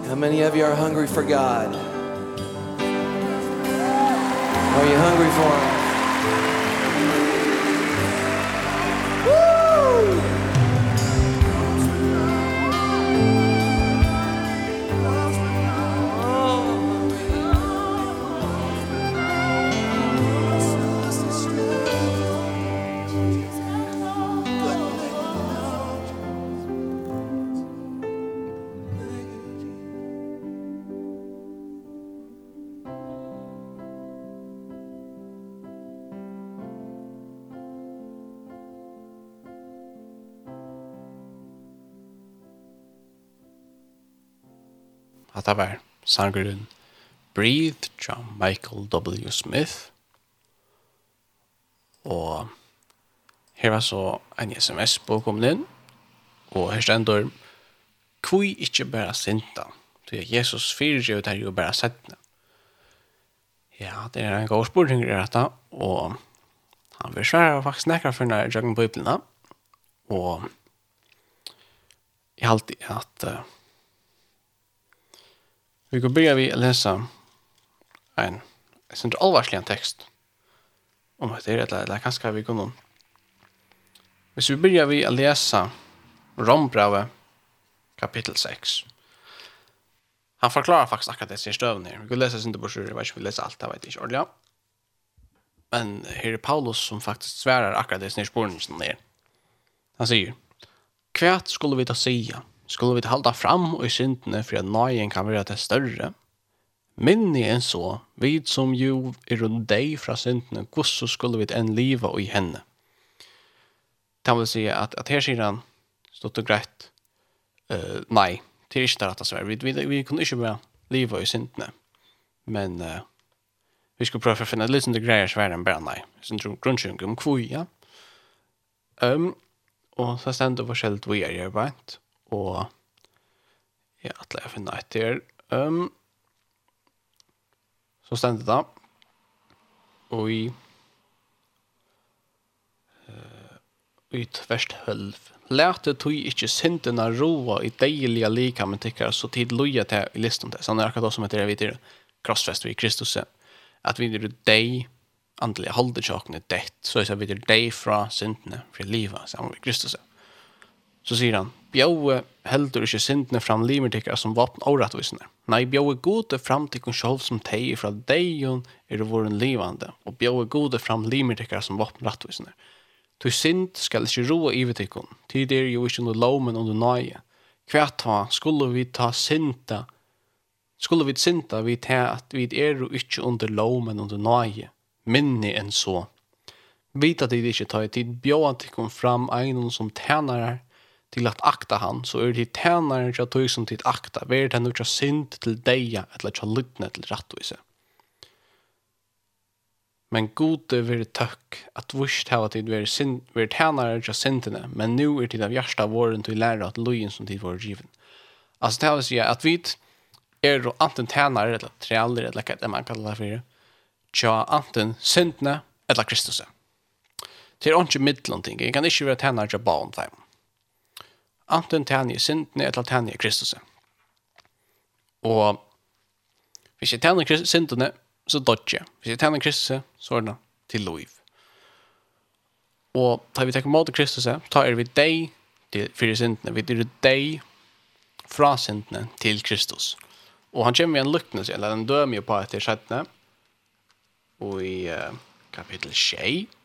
How many of you are hungry for God? Are you hungry for Him? hatta var sangren Breathe John Michael W. Smith. Og her var så en sms på kommet inn, og her stender Kvui ikkje bæra sinta, tog Jesus fyrir jo der jo bæra setna. Ja, det er en god spurning i dette, og han vil svære faktisk nekker for når jeg på Bibelen, og jeg halte at uh, Vi går börja vi läsa en sån allvarslig text. Om det är eller eller kanske vi kommer. Hvis vi börjar vi läsa Rombrave kapitel 6. Han förklarar faktiskt akkurat det sin stövn här. Vi kan läsa sin på sjur, jag vet inte, vi läser allt, jag vet inte ordentligt. Men här är Paulus som faktiskt svärar akkurat det sin spårningen. Han säger, Kvært skulle vi ta säga, skulle vi halda fram og i syndene for at nøyen kan være til større. Minni enn så, vi som jo er rundt deg fra syndene, hvordan skulle vi enn liva i henne. Det vil si at, at her sier han, stått og greit, uh, nei, det er ikke det rette svært. Vi, vi, vi kunne ikke være liva i syndene, men uh, vi skulle prøve å finne litt sånne greier svært enn bare nei. Sånn grunnkjøring om kvui, ja. Um, og så stender forskjellig vi er gjør bare og ja, at jeg finner etter. Um, så stendte det og i uh, i tverst hølv. Lærte tog ikke syndene roa i deilige likamen tykkere, så tid loja til i listen til. Sånn er akkurat som heter det videre, krossfest vi i Kristus, at vi er deg, andelig holder tjokkene dett, så er det videre deg fra syndene, fra livet, sammen med Kristus. Så sier han, bjøve heldur ikke syndene fram limer tikkara som vapn avrattvisene. Nei, bjøve gode fram tikkun sjolv som teg fra deion er våren livande, og bjøve gode fram limer tikkara som vapn rattvisene. Tu synd skal ikke roa ivetikkun, tid er jo ikke noe lomen under nøye. Hva ta, skulle vi ta synda, skulle vi synda vi ta at vi er jo ikke under lomen under nøye, minni enn så. Vita tid ikke ta i tid bjaua tikkun fram egnon som tænare, til at akta han så er det tænaren til at tog som tid akta. Vär det något synd til dig eller jag lyssnar til rättvisa men gode vil tøkk at vurst hava tid vil sin vir tænare ja sintene men nu er tid av hjärsta våren til læra at lojen som tid var given altså det vil si at vi er jo anten tænare eller trealer eller hva det man kallar det for tja anten syndene, eller Kristus det er ikke middelen jeg kan ikke være tænare ja baun time Anten tæni i syndene, eller tæni i Kristus. Og hvis jeg tæni i syndene, så dodger jeg. Hvis jeg tæni i Kristus, så er det til lov. Og da vi tenker mot Kristus, tar er vi deg til fire syndene. Vi er deg fra syndene til Kristus. Og han kommer med en lukknelse, eller en døm jo på etter skjettene, og i uh, kapittel 6,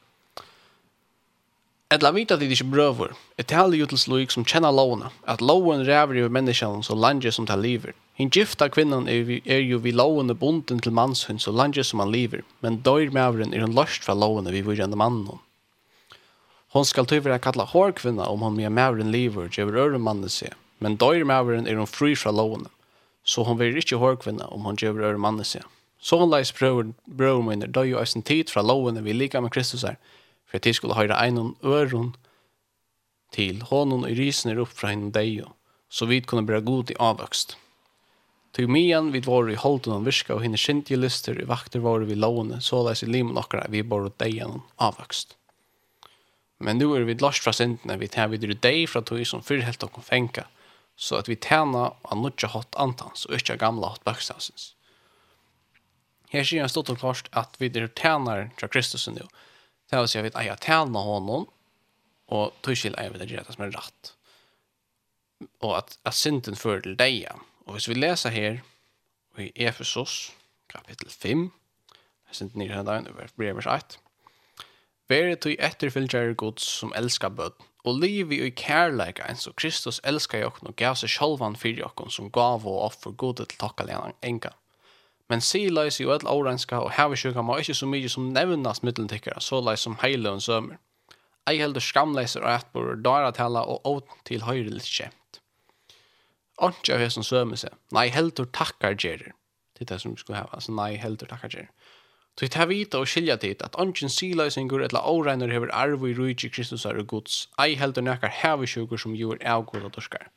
Etla vita det ikke brøver. Et taler jo til slik som kjenner lovene, at loven ræver jo menneskene så landet som tar liver. Hin gifta kvinnan er, er jo vi lovene bonden til mannshund så landet som han liver, men døyr mævren er hun løst fra lovene vi vurende mannen. Hon skal tyvärr kalla hårkvinna om hon med mævren liver, gjør øre mannen seg, men døyr mævren er hon fri fra lovene, så hon vil ikke hårkvinna om hon gjør øre mannen seg. Så hon leis brøver, brøver minner døy jo eisen tid fra lovene vi lika med Kristus er, for at de skulle høre en øron til hånden i risen er opp fra henne deg, så vi kunne bli god i avvøkst. Til mian vi var i holden og virka og henne skintje lyster i vakter var vi lovende, så leis i limen okkara vi bare deg gjennom avvøkst. Men nu er vi lost fra syndene, vi tar videre deg fra tog som fyrhelt og fenka, så at vi tjener av nødja hatt antans og ikke gamla hatt bøkstavsens. Her sier han stått og klart at vi er tjener fra Kristus nu, Det vill säga att jag tjänar honom och tuschil är det det som er rett. Och att at synden för til deg. Och hvis vi läser här i Efesos kapitel 5 jeg synes nere her dagen, over brevers 1, Vere tog etterfylgjare gods som elska bød, og liv i kærleika enn så Kristus elska jokken og gav seg sjolvan fyrir jokken som gav og offer godet til takkalena enka. Men sileis jo öll årenska og hevesjuka må ikkje så mykje som nevnast middeltikkara, så leis som heile og sømer. Ei heldur skamleiser og etbor, dara tala og åt til høyrelig kjemt. Antje av hesson sømer seg. Nei, heldur takkar gjerir. Det er det som vi skulle heva, altså nei, heldur takkar gjerir. Så det er vita og skilja tid at antjen sileisingur etla åreiner hever arvo i rujtje Kristus er og gods, ei heldur nekkar hevesjukur som gjør avgod og dorskar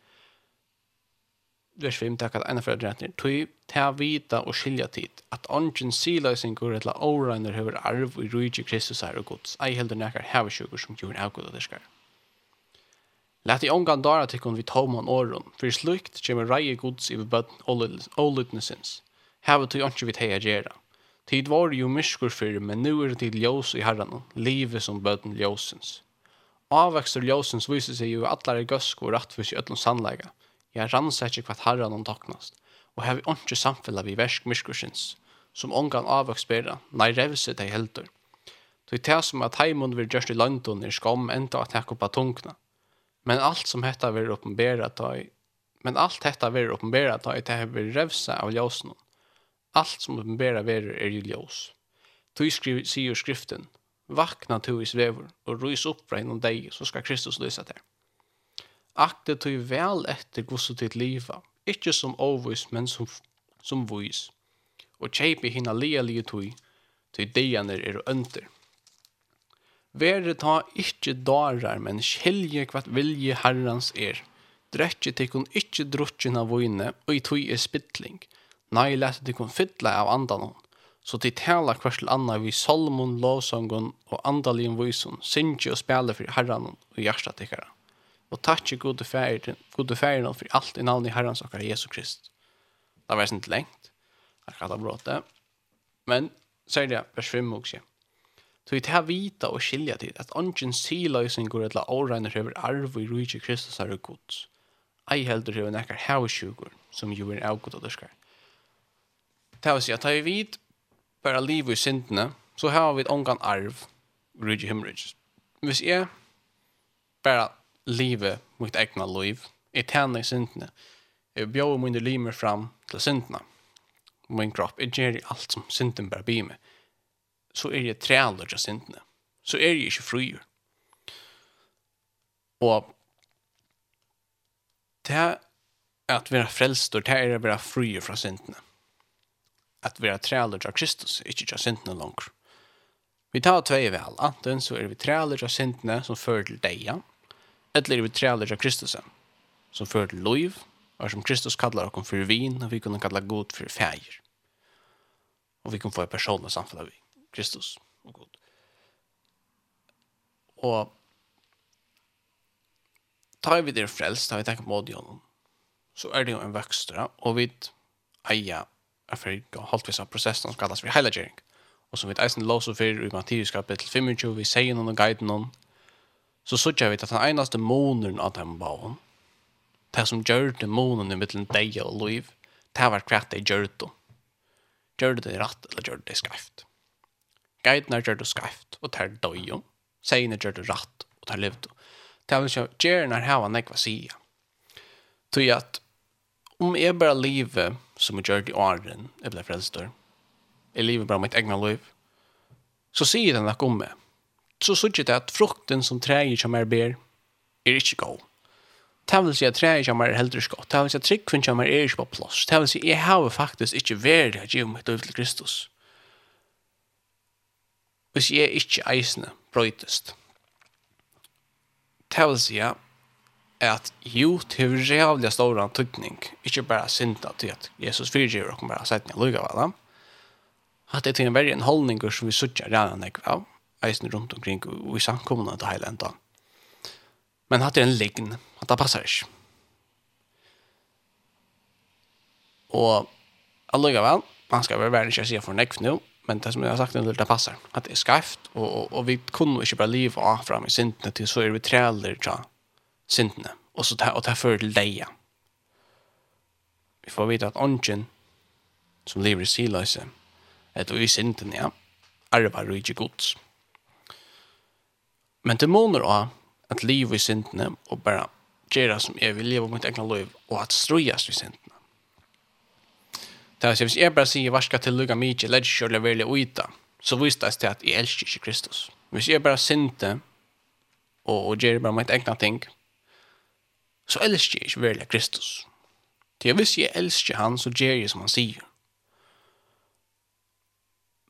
vers 5 takk at ena fyrir dretnir, tui ta vita og skilja tid, at ongen siløysingur etla åreiner hever arv i rujtje Kristus her og gods, ei heldur nekar hevesjugur som gjorde avgud og derskar. Læt i ongan dara tikkun vi tåman åren, fyrir slukt kjemur reie gods i bøtten olutnesins, hevet tui ongen vi teia gjerra. Tid var jo myskur fyrir, men nu er tid ljós i herran, livet som bøtten ljósins. Avvekster ljósins viser seg jo atlar i gøsk og rattfus i öllum sannlega, Jeg rannsar ikke hva herran han toknast, og hev ikke samfella vi versk myskursins, som omgang avvøks bera, nei revse dei heldur. Tog det som at heimund vil gjørst i London er skam enda at hekk oppa tungna. Men alt som hetta vil oppenbera ta i, men alt hetta vil oppenbera ta i det hever revse av ljósen. Alt som uppenbara ver er i ljós. Tog skriv, sier skriften, vakna tu i svever, og rys opp fra innom deg, så skal Kristus lysa der. Akte tog vel etter gosset ditt liva, ikkje som ovis, men som, som vois. Og kjeipi hina lia lia tog, tog deianer er under. Vere ta ikkje darar, men skilje kvart vilje herrans er. Drekje tikkun ikkje drutjen av vojne, og i tog er spittling. Nei, lete tikkun fytla av andanon. Så de tala kvart til anna vi salmon, lovsongon og andalien vojson, synsje og spela fyrir herranon og hjertet tikkara og takkje gode færen, gode færen for alt i navnet i Herrens og Jesu Krist. Det var ikke lengt, det er bråte, men sier det vers 5 også. Så vi tar vita og skilja til at ongen ånden siløysingur etla åregner hever arv i rujtje Kristus er gods. Ei heldur hever nekkar hevesjugur, som jo er avgod og dyrskar. Det vil si at tar vi vid bare liv i syndene, så har vi et ångan arv rujtje himmelrujtje. Hvis jeg bare livet mot egna liv. Jeg tjener i syndene. Jeg bjør mine limer fram til syndene. Min kropp, jeg gjør alt som synden bare blir med. Så er jeg trealer til syndene. Så er jeg ikke frier. Og det at vera frelst og det er å være frier fra syndene. At vera trealer til Kristus, ikke til syndene langt. Vi tar tvei vel, anten så er vi trealer til syndene som fører til deg, eller vi trälar av Kristus som fører til liv og som Kristus kallar oss för vin och vi kunne kalla god för feir. Och vi kunne få en personlig samfunn av vi. Kristus og god. Och tar vi det frälst, tar vi tänker på honom, så är det jo en växtra och vi eja är för halvtvis av prosessen som kallas för heilagjering. Och som vi eisen låser for i Mattius kapitel 25, vi säger noen og guiden noen, så såg vi att han enaste månen av den bauen, det som gjør det månen i mittelen deg og liv, det var kvart det gjør det. Gjør det rett eller gjør det skreft. Guidene gjør det skreft, og det er døy. jo. Seien Seiene gjør det rett, og det er liv. Det vil si, gjør det her var nekva sida. Tog at om jeg bare livet som jeg gjør det i åren, jeg ble frelstår, jeg lever bare mitt egna liv, så sier den nok om meg så sier det at frukten som treier som er ber, er ikke god. Det vil si at treier som er heldre skott. Det vil si at tryggven som er ikke på plass. Det vil si at jeg har faktisk ikke vært å jeg mitt til Kristus. Hvis jeg ikke eisende brøytest. Det vil si at jo, det er jævlig stor antydning, ikke bare synda til at Jesus fyrtjøver og bare sett ned lukka, vel? At det er til en verre en holdning som vi suttjer rann enn av. vel? eisen rundt omkring og i samkommende til hele enda. Men hatt er en lign, at det passer ikke. Og allugavel, man skal være verden ikke si for nekv nå, men det som jeg har sagt er det passer, at det er skreft, og, og, og vi kunne ikke bare liv av fram i sintene til så er vi træler til sintene, og så tar, og tar for leia. Vi får vite at ånden som lever i siløse, etter vi sintene, ja, arvar og ikke gods. Men det måner av at liv i syndene og bare gjøre som jeg vil leve mitt egna liv og at strøyes i syndene. Det er, hvis jeg bare sier varska til lukka mykje, ledd kjørle velje uita, så viser det til at jeg elsker ikke Kristus. Hvis jeg bare sinte og, og gjør bare mitt egna ting, så elsker jeg ikke velje Kristus. Til hvis jeg elsker han, så gjør jeg som han sier.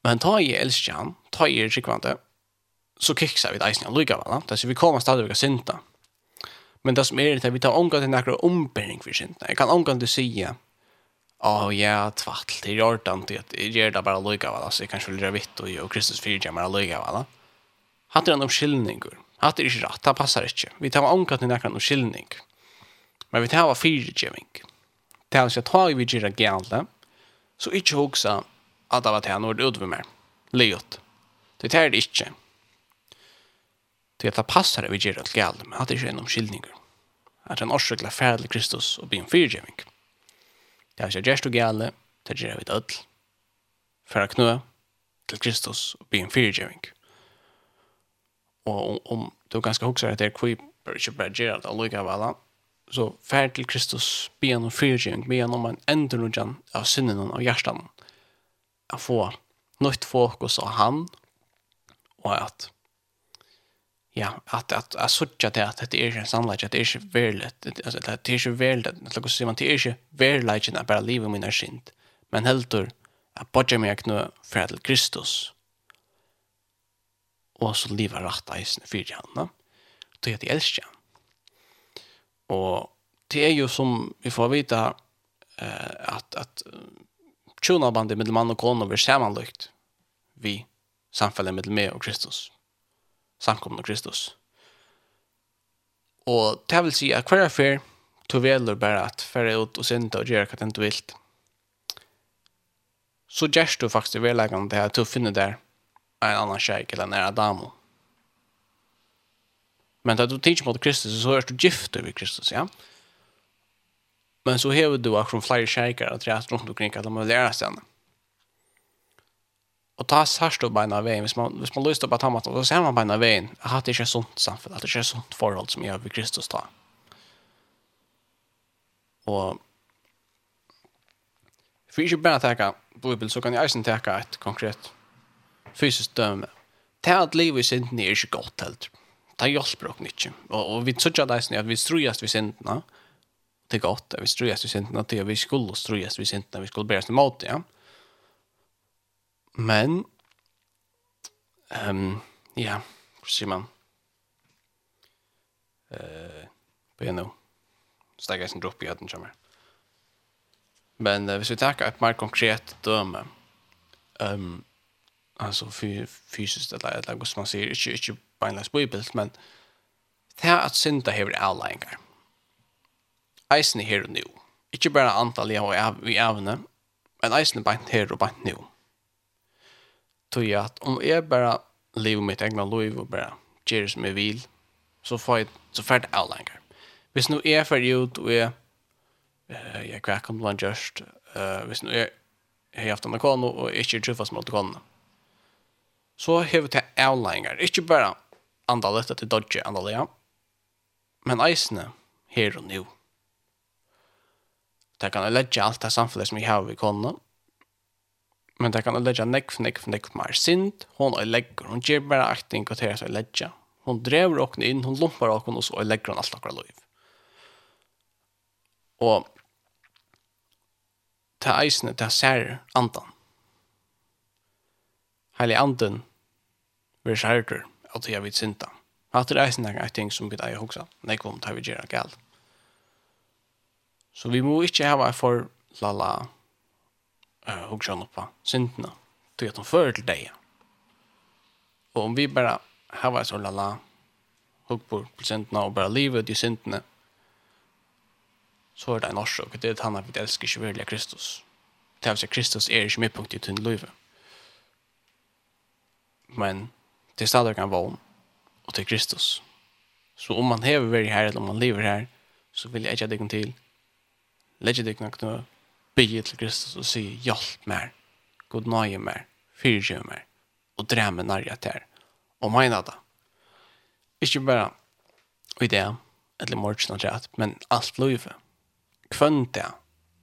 Men ta jeg elsker han, ta jeg er sikkvante, så kiksar vi eisen lukka va. Det er så vi kommer stadig vi synta. Men det som er det vi tar omgang til nekker ombering for synta. Jeg kan omgång till säga Åh, ja, tvattl, det är jordan, det gjør det bare lukka va. Så jeg kanskje vil gjøre vitt og jag och Kristus fyrtja bara lukka va. Hatt er en omkyllningur. Hatt er ikke rett, det passar ikke. Vi tar omgang til nekker omkyllning. Men vi tar fyrtjäving. Det er altså, ta i vi gira gälda. Så ikke huxa at det var det här når det utvimmar. Leot. Det här är det inte. Det til at det passer vi gjør alt galt, men at det ikke er noen skyldninger. At han også til færdig Kristus og bli en fyrtjeving. Det er ikke gjerst og galt, det gjør vi dødl. Færdig knø til Kristus og bli en fyrtjeving. Og om om du ganske hokser at det er kvipp, bør ikke bare gjøre alt allukka av så færdig til Kristus, be han om fyrtjeving, be han om en endernudjan av synden og hjertan, å få nytt fokus av han, og at ja, att att att sådja det att det är en sannlighet att det är ju väldigt alltså det är ju väldigt att låt oss man det är ju väldigt att bara leva mina synd. Men heldur att bodja mig nu för till Kristus. Och så leva rätt i sin fyra handa. Det är det älskar. Och det är ju som vi får veta eh att att tjona bandet mellan man och kona blir sammanlykt vi samfället med mig och Kristus samkomne Kristus. Og det vil si at hver affær du velur bare at færre ut og synda og gjøre hva den du vil. Så gjørs du faktisk velleggende vedleggende det at du finner der en annan kjærk eller en damo. Men da du tenker mot Kristus, så er du gift over Kristus, ja? Men så hever du akkurat flere kjærkere og treet rundt omkring at de må lære seg henne och ta särskilt upp ena vägen. Hvis man, hvis man lyssnar på tammat, så ser man beina ena vägen att det inte är sånt samfällt, att det inte är sånt förhåll som jag vid Kristus ta. Och för inte bara täcka Bibel så kan jag inte täcka ett konkret fysiskt döme. Det att livet i synden är inte gott helt. Det hjälper oss inte. Och, och vi tror att det är att vi ströjas vid synderna. Det är gott. Vi ströjas vid synderna det att vi skulle ströjas vid synderna. Vi skulle bära oss emot det. Ja? Men, um, ja, hur ser man? Uh, på nu. nå. Steger jeg sin dropp i høyden kommer. Men uh, hvis vi tar ett mer konkret döme. Ehm um, altså fysiskt eller et eller annet, man sier, inte inte beinleis bibelt, men det er at synda hever avleggingar. Eisen er her og nu. Ikke bare antall jeg og jeg i evne, men eisen er beint her og beint nu. Mm tog jag att om jag bara lever mitt egna liv och bara gör det som jag vill så får jag så färdigt längre. Hvis nu är för ut och jag eh jag kvar kom bland just eh hvis nu är jag haft en kon och inte träffas mot kon. Så har vi det längre. Inte bara andalet att det dodge andalet. Men isen här och nu. Det kan lägga allt det samfunnet som jag har vid konen men det kan lägga nekv, nekv, nekv mer sint. Hon är lägger, hon ger bara akting och det är lägga. Hon drever åken in, hon lumpar åken og så är lägger hon allt akkurat liv. Och det är eisne, ser andan. Heilig anden blir skärter av det jag vet synda Att det är eisne är ting som vi är också. Nej, kom, det vi gör galt. Så vi må inte ha för lala uh, och känna på synderna. Det är att fører för deg. dig. Om vi bara har så lala hugg på syndna og bara livet i syndna så är det en orsak. Det er att han har älskar ikke virkelig Kristus. Det är att Kristus är ikke midpunkt i din livet. Men det er stadig en vogn, och till Kristus. Så om man hever vært her, eller om man lever här så vill jag deg til. till. Lägg dig något bygge til Kristus og si hjelp mer, god nøye mer, fyrtjøy mer, og dremme nærje til her. og meina det. Ikke bare i det, eller morgen og rett, men alt løyve. Kvønn det,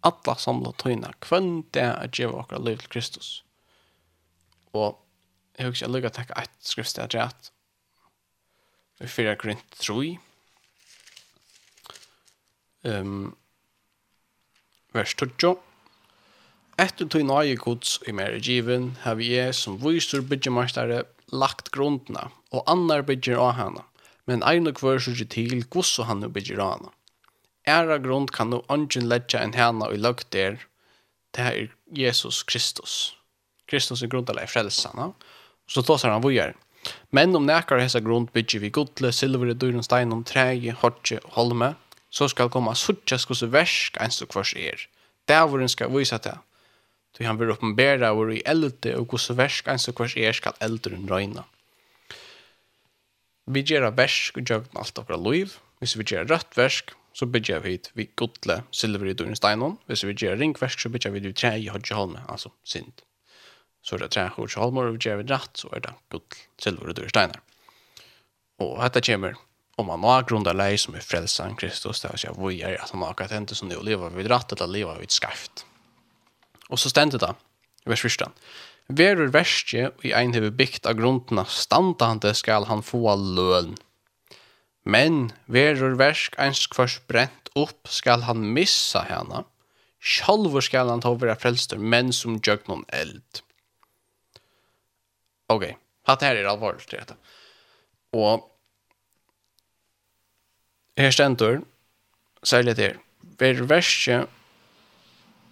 alle samlet tøyne, kvønn det at gjøre akkurat løyve til Kristus. Og jeg husker jeg lukket takk et skriftsted rett, i 4 grunn 3, um, vers 12. Etter tog nøye gods i mer given, har vi jeg som viser byggemarstare lagt grundna, og annar bygger av henne, men ein og hver sier til gods og han bygger av henne. Æra grund kan nå ånden ledja en henne og lagt der, det er Jesus Kristus. Kristus er grundene i frelsene, så tåsar han vujar. Men om nekar hesa grund bygger vi godle, silver, dyr og stein hodje træg, og holme, så skal komma suttja skos versk eins og kvars er. Dævoren skal vise det. Då han vil oppenbæra hvor i elde og hos versk eins og kvars er skal eldren røyna. Vi gjør versk og gjøgn alt okra loiv. Hvis vi gjør rødt versk, så bygger vi hit vi godle silver i døren steinon. Hvis vi gjør ringversk, så bygger vi det tre i hodgeholme, altså sint. Så det er tre hodgeholmer, og vi gjør rett, så er det godle silver i døren steinar. Og dette kommer om man har grundar lei som er frelsen Kristus, det er ikke vi er at han har att hända som nu lever vid rätt eller leve vid skarft. Og så stendte det, i vers 1. Verur verste i ein hever bygd av grunderna standande skal han få løn. Men verur versk eins kvars brent upp skal han missa hana. Sjalvor skal han ta vera frelster, men som gjøg noen eld. Ok, hatt her er alvorlig til dette. Og her stendur, særlig til, ver verske,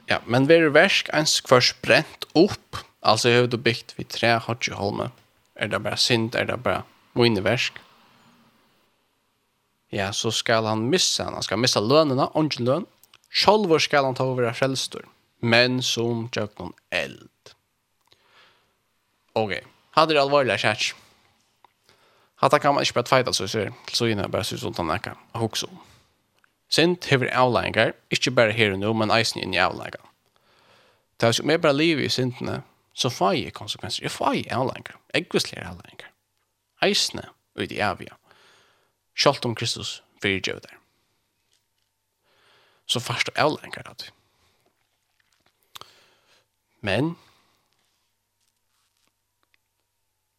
ja, men ver versk eins kvars brent opp, altså jeg har du bygd vi tre hodgeholme, er det bare synd, er det bare mine versk, ja, så skal han missa, han skal missa lønene, ongen løn, sjolvor skal han ta over av frelstor, men som tjøkken eld. Ok, hadde det alvorlig kjærk. Hatta kan man ikke bare tveita så ser så inne bare så sånt han kan hokso. Sint hever avlengar, ikke bare her og nå, men eisen inn i avlengar. Det er som jeg bare liv i sintene, så får jeg konsekvenser. Jeg får jeg avlengar. Eggvisler avlengar. Eisene ut i avia. Kjalt om Kristus fyrir djøv der. Så først og avlengar at. Men,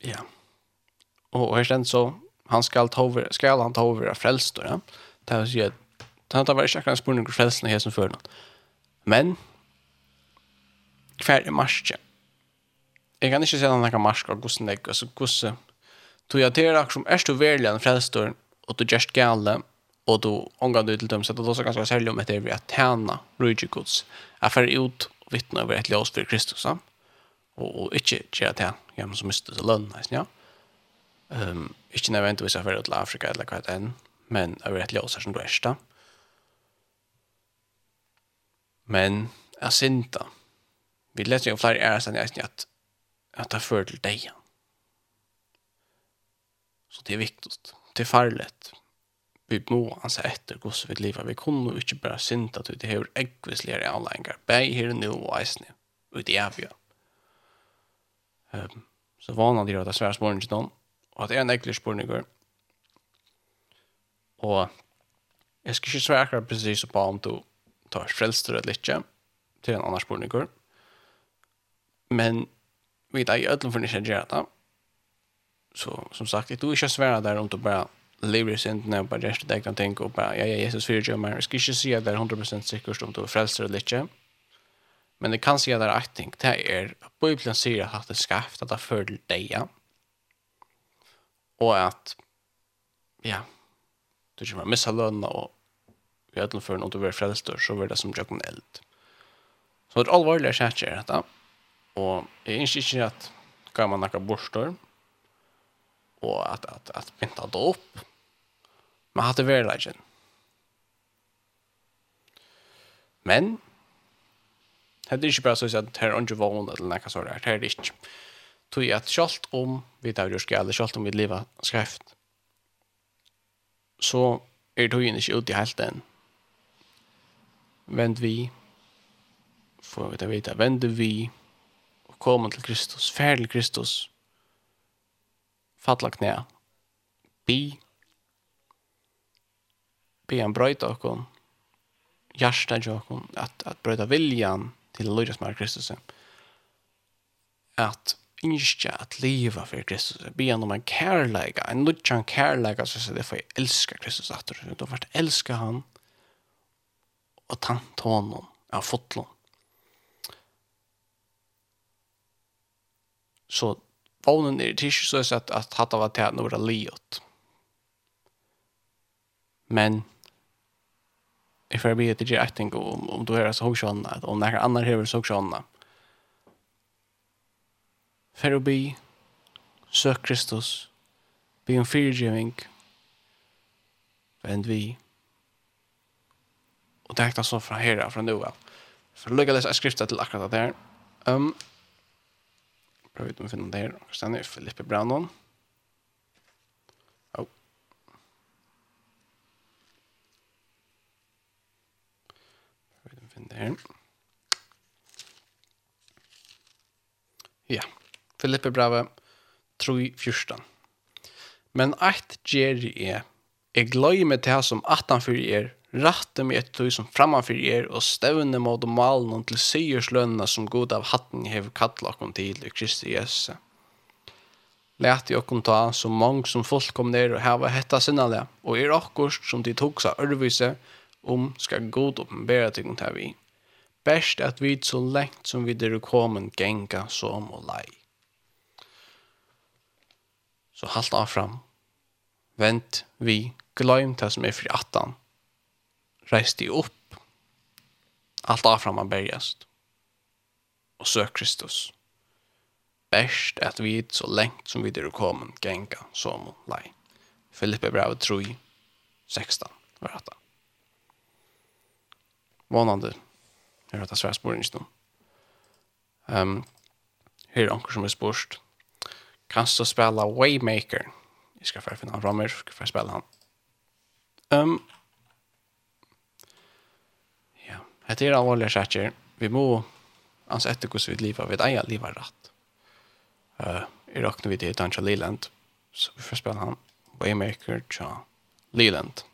ja, yeah Og her stend så han skal ta over, skal han ta over frälst då. Ja? Det er å si här säger han tar vara säkra spåren och frelsen er som förnåt. Men kvar är marsche. Jeg kan inte säga någon kan marscha och gussen dig så gusse. Du jag akkurat som är du verkligen frälstor og du just gale, og du ångar du til dem så det er også ganske særlig om ett är vi att tjäna Luigi er ferdig ut og vittne over et ljus for Kristus. Ja? Og, og ikke gjøre det. Ja, men så måste det löna. Ja? Um, ikke nødvendigvis av verden til Afrika eller hva det enn, men jeg av rett ljøser som du er da. Men jeg synda. Vi leser jo flere æres enn jeg at, at det fører til deg. Så det er viktig. Det er farlig. Vi må anse etter hvordan vi lever. Vi kunne jo ikke bare synda til det her eggvisligere avlengar. Beg her nå og eisne. Ut i avgjør. Um, så vanlig er det svære spåren til noen og det er en ekkelig spørninger. Og jeg skal ikke svare akkurat precis på om du tar frelster eller ikke til en annan spørninger. Men vi tar i ødelen for ikke gjøre det. Så som sagt, jeg tror ikke svære der om du bare lever i synden og bare gjør deg kan tenke og bare, ja, ja, Jesus fyrir gjør meg. Jeg skal ikke si at det er 100% sikkert om du er frelster eller ikke. Men det kan si at det er et ting. Det er at Bibelen sier at det er skapt at det fører deg. Ja og at ja, du kommer til å missa lønene og vi er til føren du er frelster, så blir det som jøkken eld. Så det er alvorlig jeg kjært er dette, og jeg innskjer ikke at kan man nakka borster, og at, at, at pynta det opp, men hatt det verleggen. Men, det er ikke bare så at her er ikke vågen eller noe sånt, her er det ikke tog at sjalt om vi tar jurske, eller sjalt om vi lever skreft, så er togjen ikke ut i helt enn. Vend vi, får vi ta vite, vend vi, og komme til Kristus, ferd til Kristus, fattla knæ, bi, bi han brøyta okon, hjärsta jokon, at, at brøyta viljan til å lyra som Kristus, at ønsker at livet for Kristus. Jeg blir om en kærleika, en lutsjan kærleika, så sier det for jeg elsker Kristus atter. Du har vært elsker han, og tant honom, av fotlån. Så vånen er det ikke så sett at hatt av at jeg nå er livet. Men jeg får bli til å gjøre om, om du er så høysjånne, om noen andre hever så høysjånne, for å bi, søk Kristus, bi om fyrtjøving, vend vi. Og det er ikke sånn fra her, fra nå. av. For lukka lese skriftet til akkurat det her. Um, Prøv ut om å finne det her. Kristian er Filippe Brandon. Oh. Prøv ut om å finne det her. Ja. Yeah. Filippe brevet 3.14. Men eit gjerri er, jeg gløy med til som atanfyr fyrir er, ratte meg etter tog som framanfyr fyrir er, og stevne mot og malen til syerslønna som god av hatten hev kattlakken til i Kristi Jesus. Læt i okkom ta så mange som folk kom ned og heva hetta sinnalega, og er okkurst som de tog seg ørvise om skal god oppenbæra til kong vi. Best at vi så lengt som vi dere kommet genga som og lei. Så halt av fram. Vent vi, glöm det som är fri attan. Reis dig upp. Allt av fram av bergast. Och sök Kristus. Bäst att vi så längt som vi där kommer gänga som lei. Filippe brev 3, 16 var detta. Vånande. er har svære sporen i stund. Um, her er anker som er spørst kan du spela Waymaker? Jeg skal få finne han fram her, skal få spela han. Um, ja, det er alvorlige saker. Vi må ans etter hvordan vi lever, vi eier livet rett. Uh, I råkner vi til Danja Leland, så vi får spela han Waymaker, tja, Leland.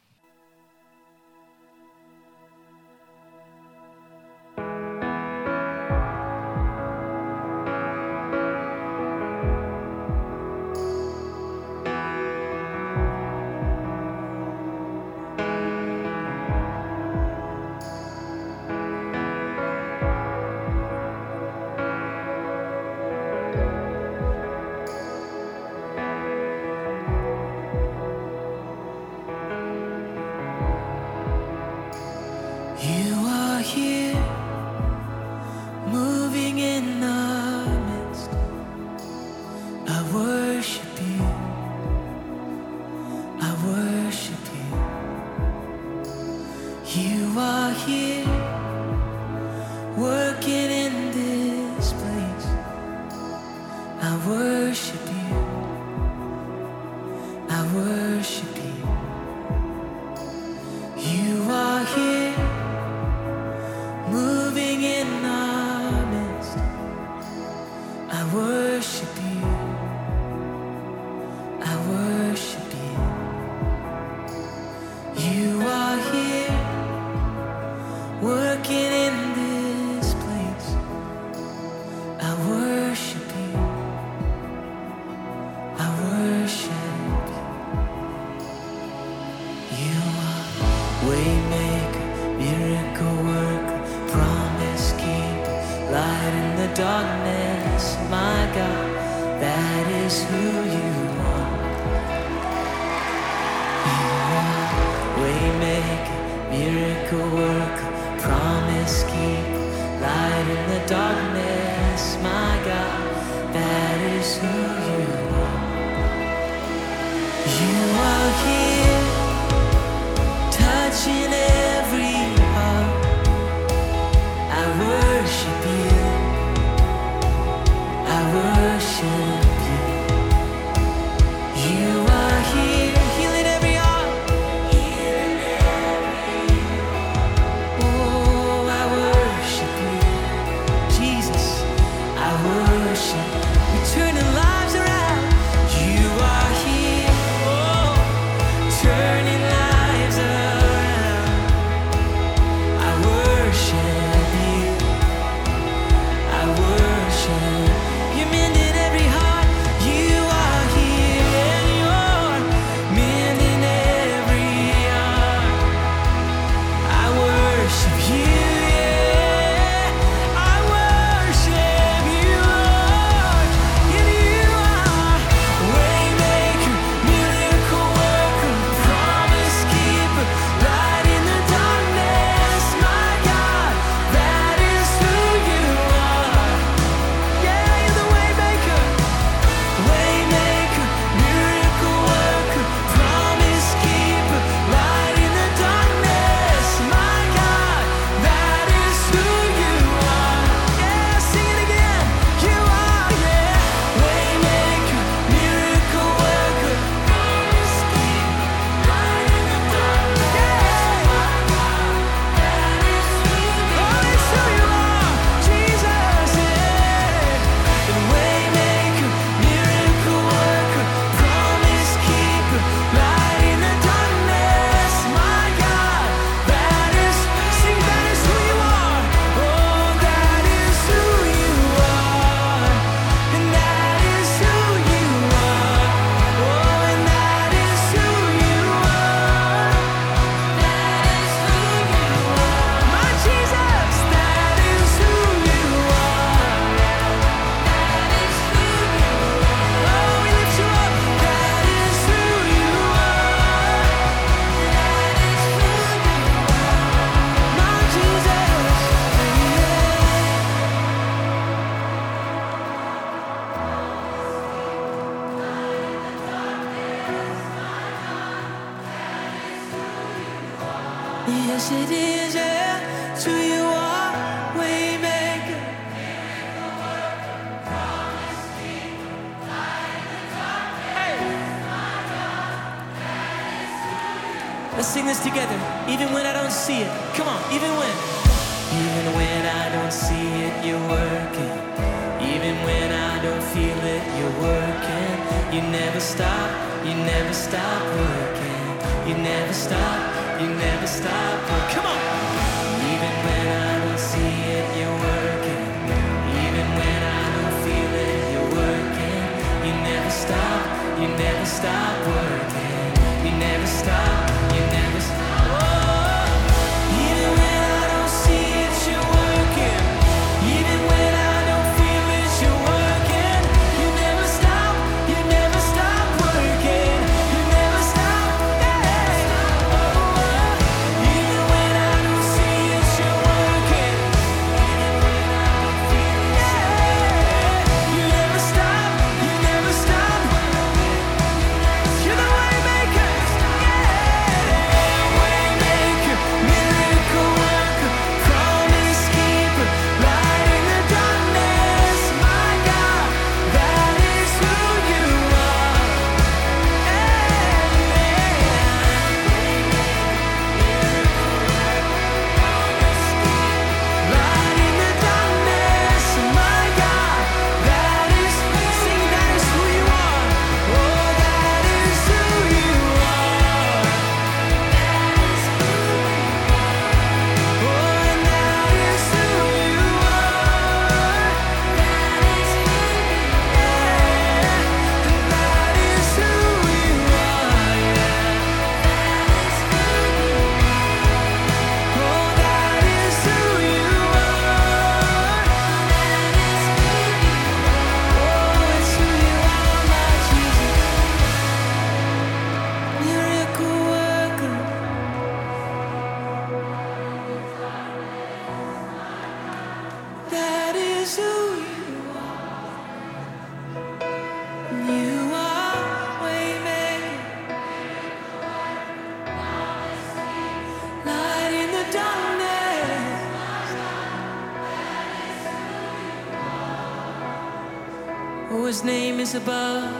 above.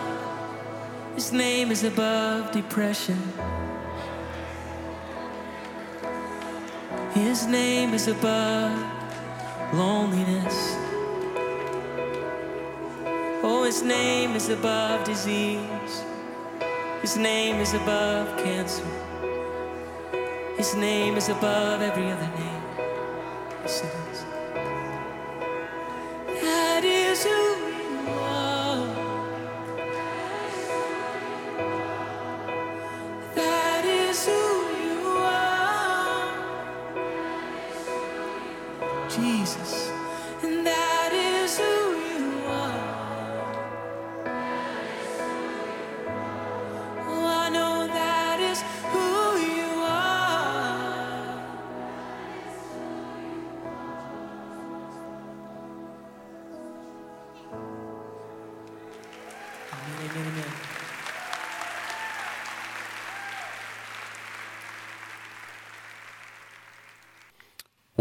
His name is above depression. His name is above loneliness. Oh, His name is above disease. His name is above cancer. His name is above every other name. He says That is who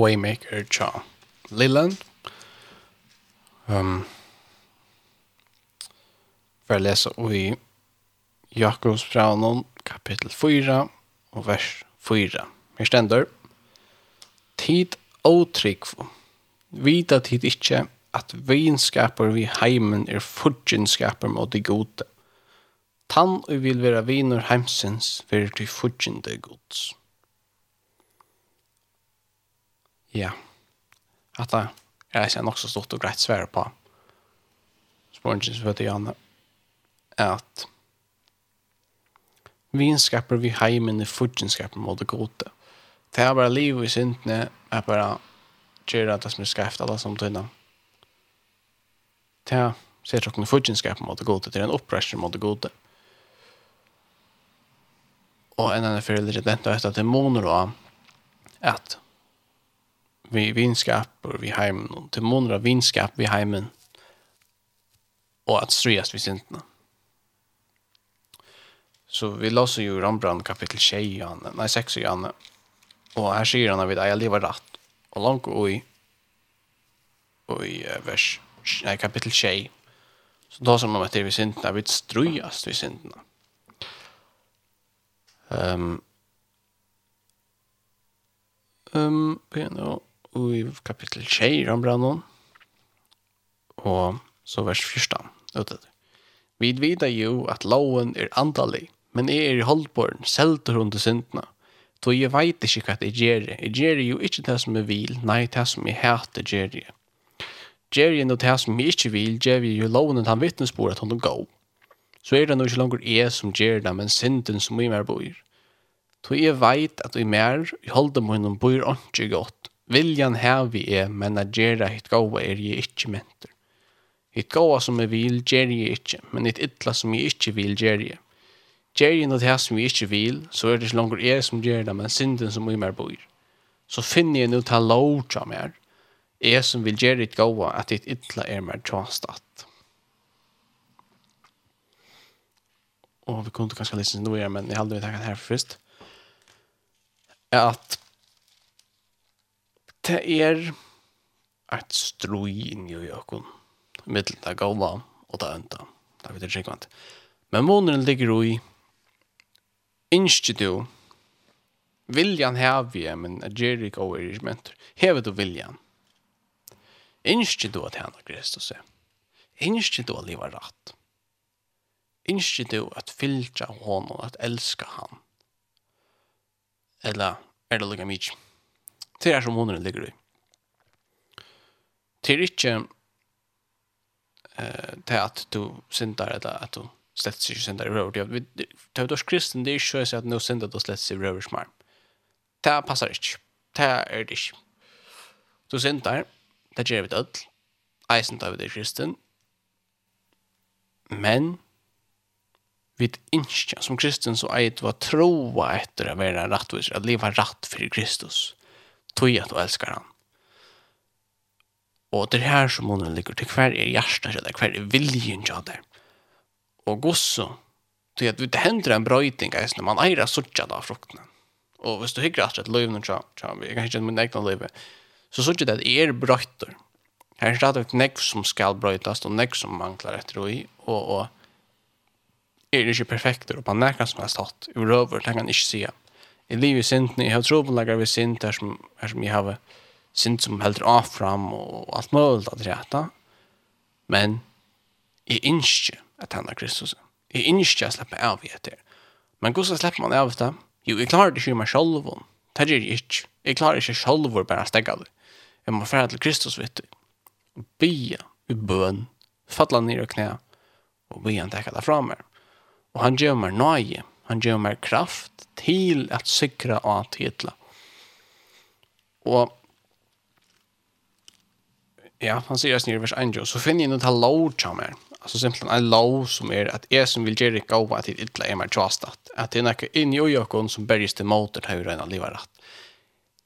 Waymaker tja Lilland. Um, for å lese i Jakobs braunen, kapittel 4 og vers 4. Her stender Tid og Vita tid ikkje at vinskaper vi heimen er fudgenskaper mot det gode. Tann og vil være viner heimsens fyrir til fudgende gods. Ja. At det er ikke nok så stort og greit svære på spørsmålet vet det gjerne at vinskaper vi heimen i fudgenskaper mot det gode. Det er bare liv i syndene er bare gjør det som er skreft alle som tøyne. Det er ser dere noen fudgenskaper mot det gode, det er en oppresjon mot det gode. Og en annen foreldre, litt er etter at det måner av at vi vinskaper vi heimen, og til måneder vinskap vi heimen, og at strøyast vi sintene. Så vi låser jo Rambrand kapittel 6, nei 6 i Janne, og her sier han at vi eier lever rett, og langt og i, og i vers, nei kapittel 6, så da som man vet vi sintna, vi strøyast vi sintna. Um, um, you know, i kapittel 6 om brannon, og så vers 14, utan. Vi vidar jo at loven er andalig, men jeg er i holdborn, selter under syndene. Så jeg vet ikke hva jeg gjør. Jeg gjør jo ikke det som jeg vil, nei, det som jeg hater gjør jeg. Gjør jeg noe det som jeg ikke vil, gjør jeg jo loven at han vittnesbord at hun er god. Så er det nå ikke langer jeg som gjør det, men synden som jeg mer bor. Så jeg vet at jeg mer holder meg noen bor ikke godt, Viljan hevi er, men at gjerra hitt gaua er jeg ikkje mentor. Hitt gaua som jeg vil, gjer jeg ikkje, men hitt ytla som jeg ikkje vil, gjer jeg. Gjer jeg noe det som jeg ikkje vil, så er det ikke langer jeg som gjer det, men synden som jeg mer bor. Så finner jeg noe til lov til meg, jeg som vil gjer hitt gaua, at hitt ytla er mer tjåstatt. Og vi kunne kanskje lese noe her, men jeg halde vi takk her først. At det er et strøy inni i økken, middelen det gode og det ønta. Det er det ikke Men måneden ligger jo i innskje du viljan hevi, men Jerry går er ikke mentor. Hever du viljan. Innskje du at henne Kristus er. Innskje du at liva rett. Innskje du at fylja honom, at elska han. Eller er det lukka mykje? Det er som hunderen ligger i. Det er ikke eh det at du syndar eller at du slett ikke synder i rör. Det är då kristen det er ikke så at nu synder du slett ikke i rör smart. Det passer ikke. Det er det ikke. Du synder, det gjør vi død. Jeg synder vi det kristen. Men vi ikke, som kristen så er det å troa etter efter att vara rättvis, att leva rätt för Kristus tog at du elskar han. Og det er her som hon ligger til hver er hjertet til deg, hver er viljen til deg. Og gosso, tog at det hender en brøyting, när man eier suttja da fruktene. Og hvis du hikker at et løyvn, vi kan ikke min egna løyve, så suttja det at er brøyter. Her er stadig nekv som skal brøytast, og nekv som manglar etter og i, og, og er ikke perfekter, og på nekka som er stått, i røver, tenker han ikke sier, i livet i synden, jeg har tro på lager ved synd, her som, her som jeg har synd som helder av fram, og alt mulig at det. Men jeg innskje at han er Kristus. Jeg ønsker at jeg slipper av i etter. Men hvordan slipper man av det? Jo, jeg klarer det ikke meg selv. Det gjør jeg ikke. Jeg klarer ikke selv bare å stegge det. Jeg må fære til Kristus, vet du. Og bya i bøn, fattla ned og knæ, og bya han tekka det fra meg. Og han gjør meg nøye, Han gjør meg kraft till att sikra av titla. Och ja, han sier just i vers 1, så finner jag något til lov til meg. Alltså simpelthen en lov som är att jag som vill göra gåva till ytla är mig tjastat. Att det är något in i ögon som bergs till motor hur redan livet rätt.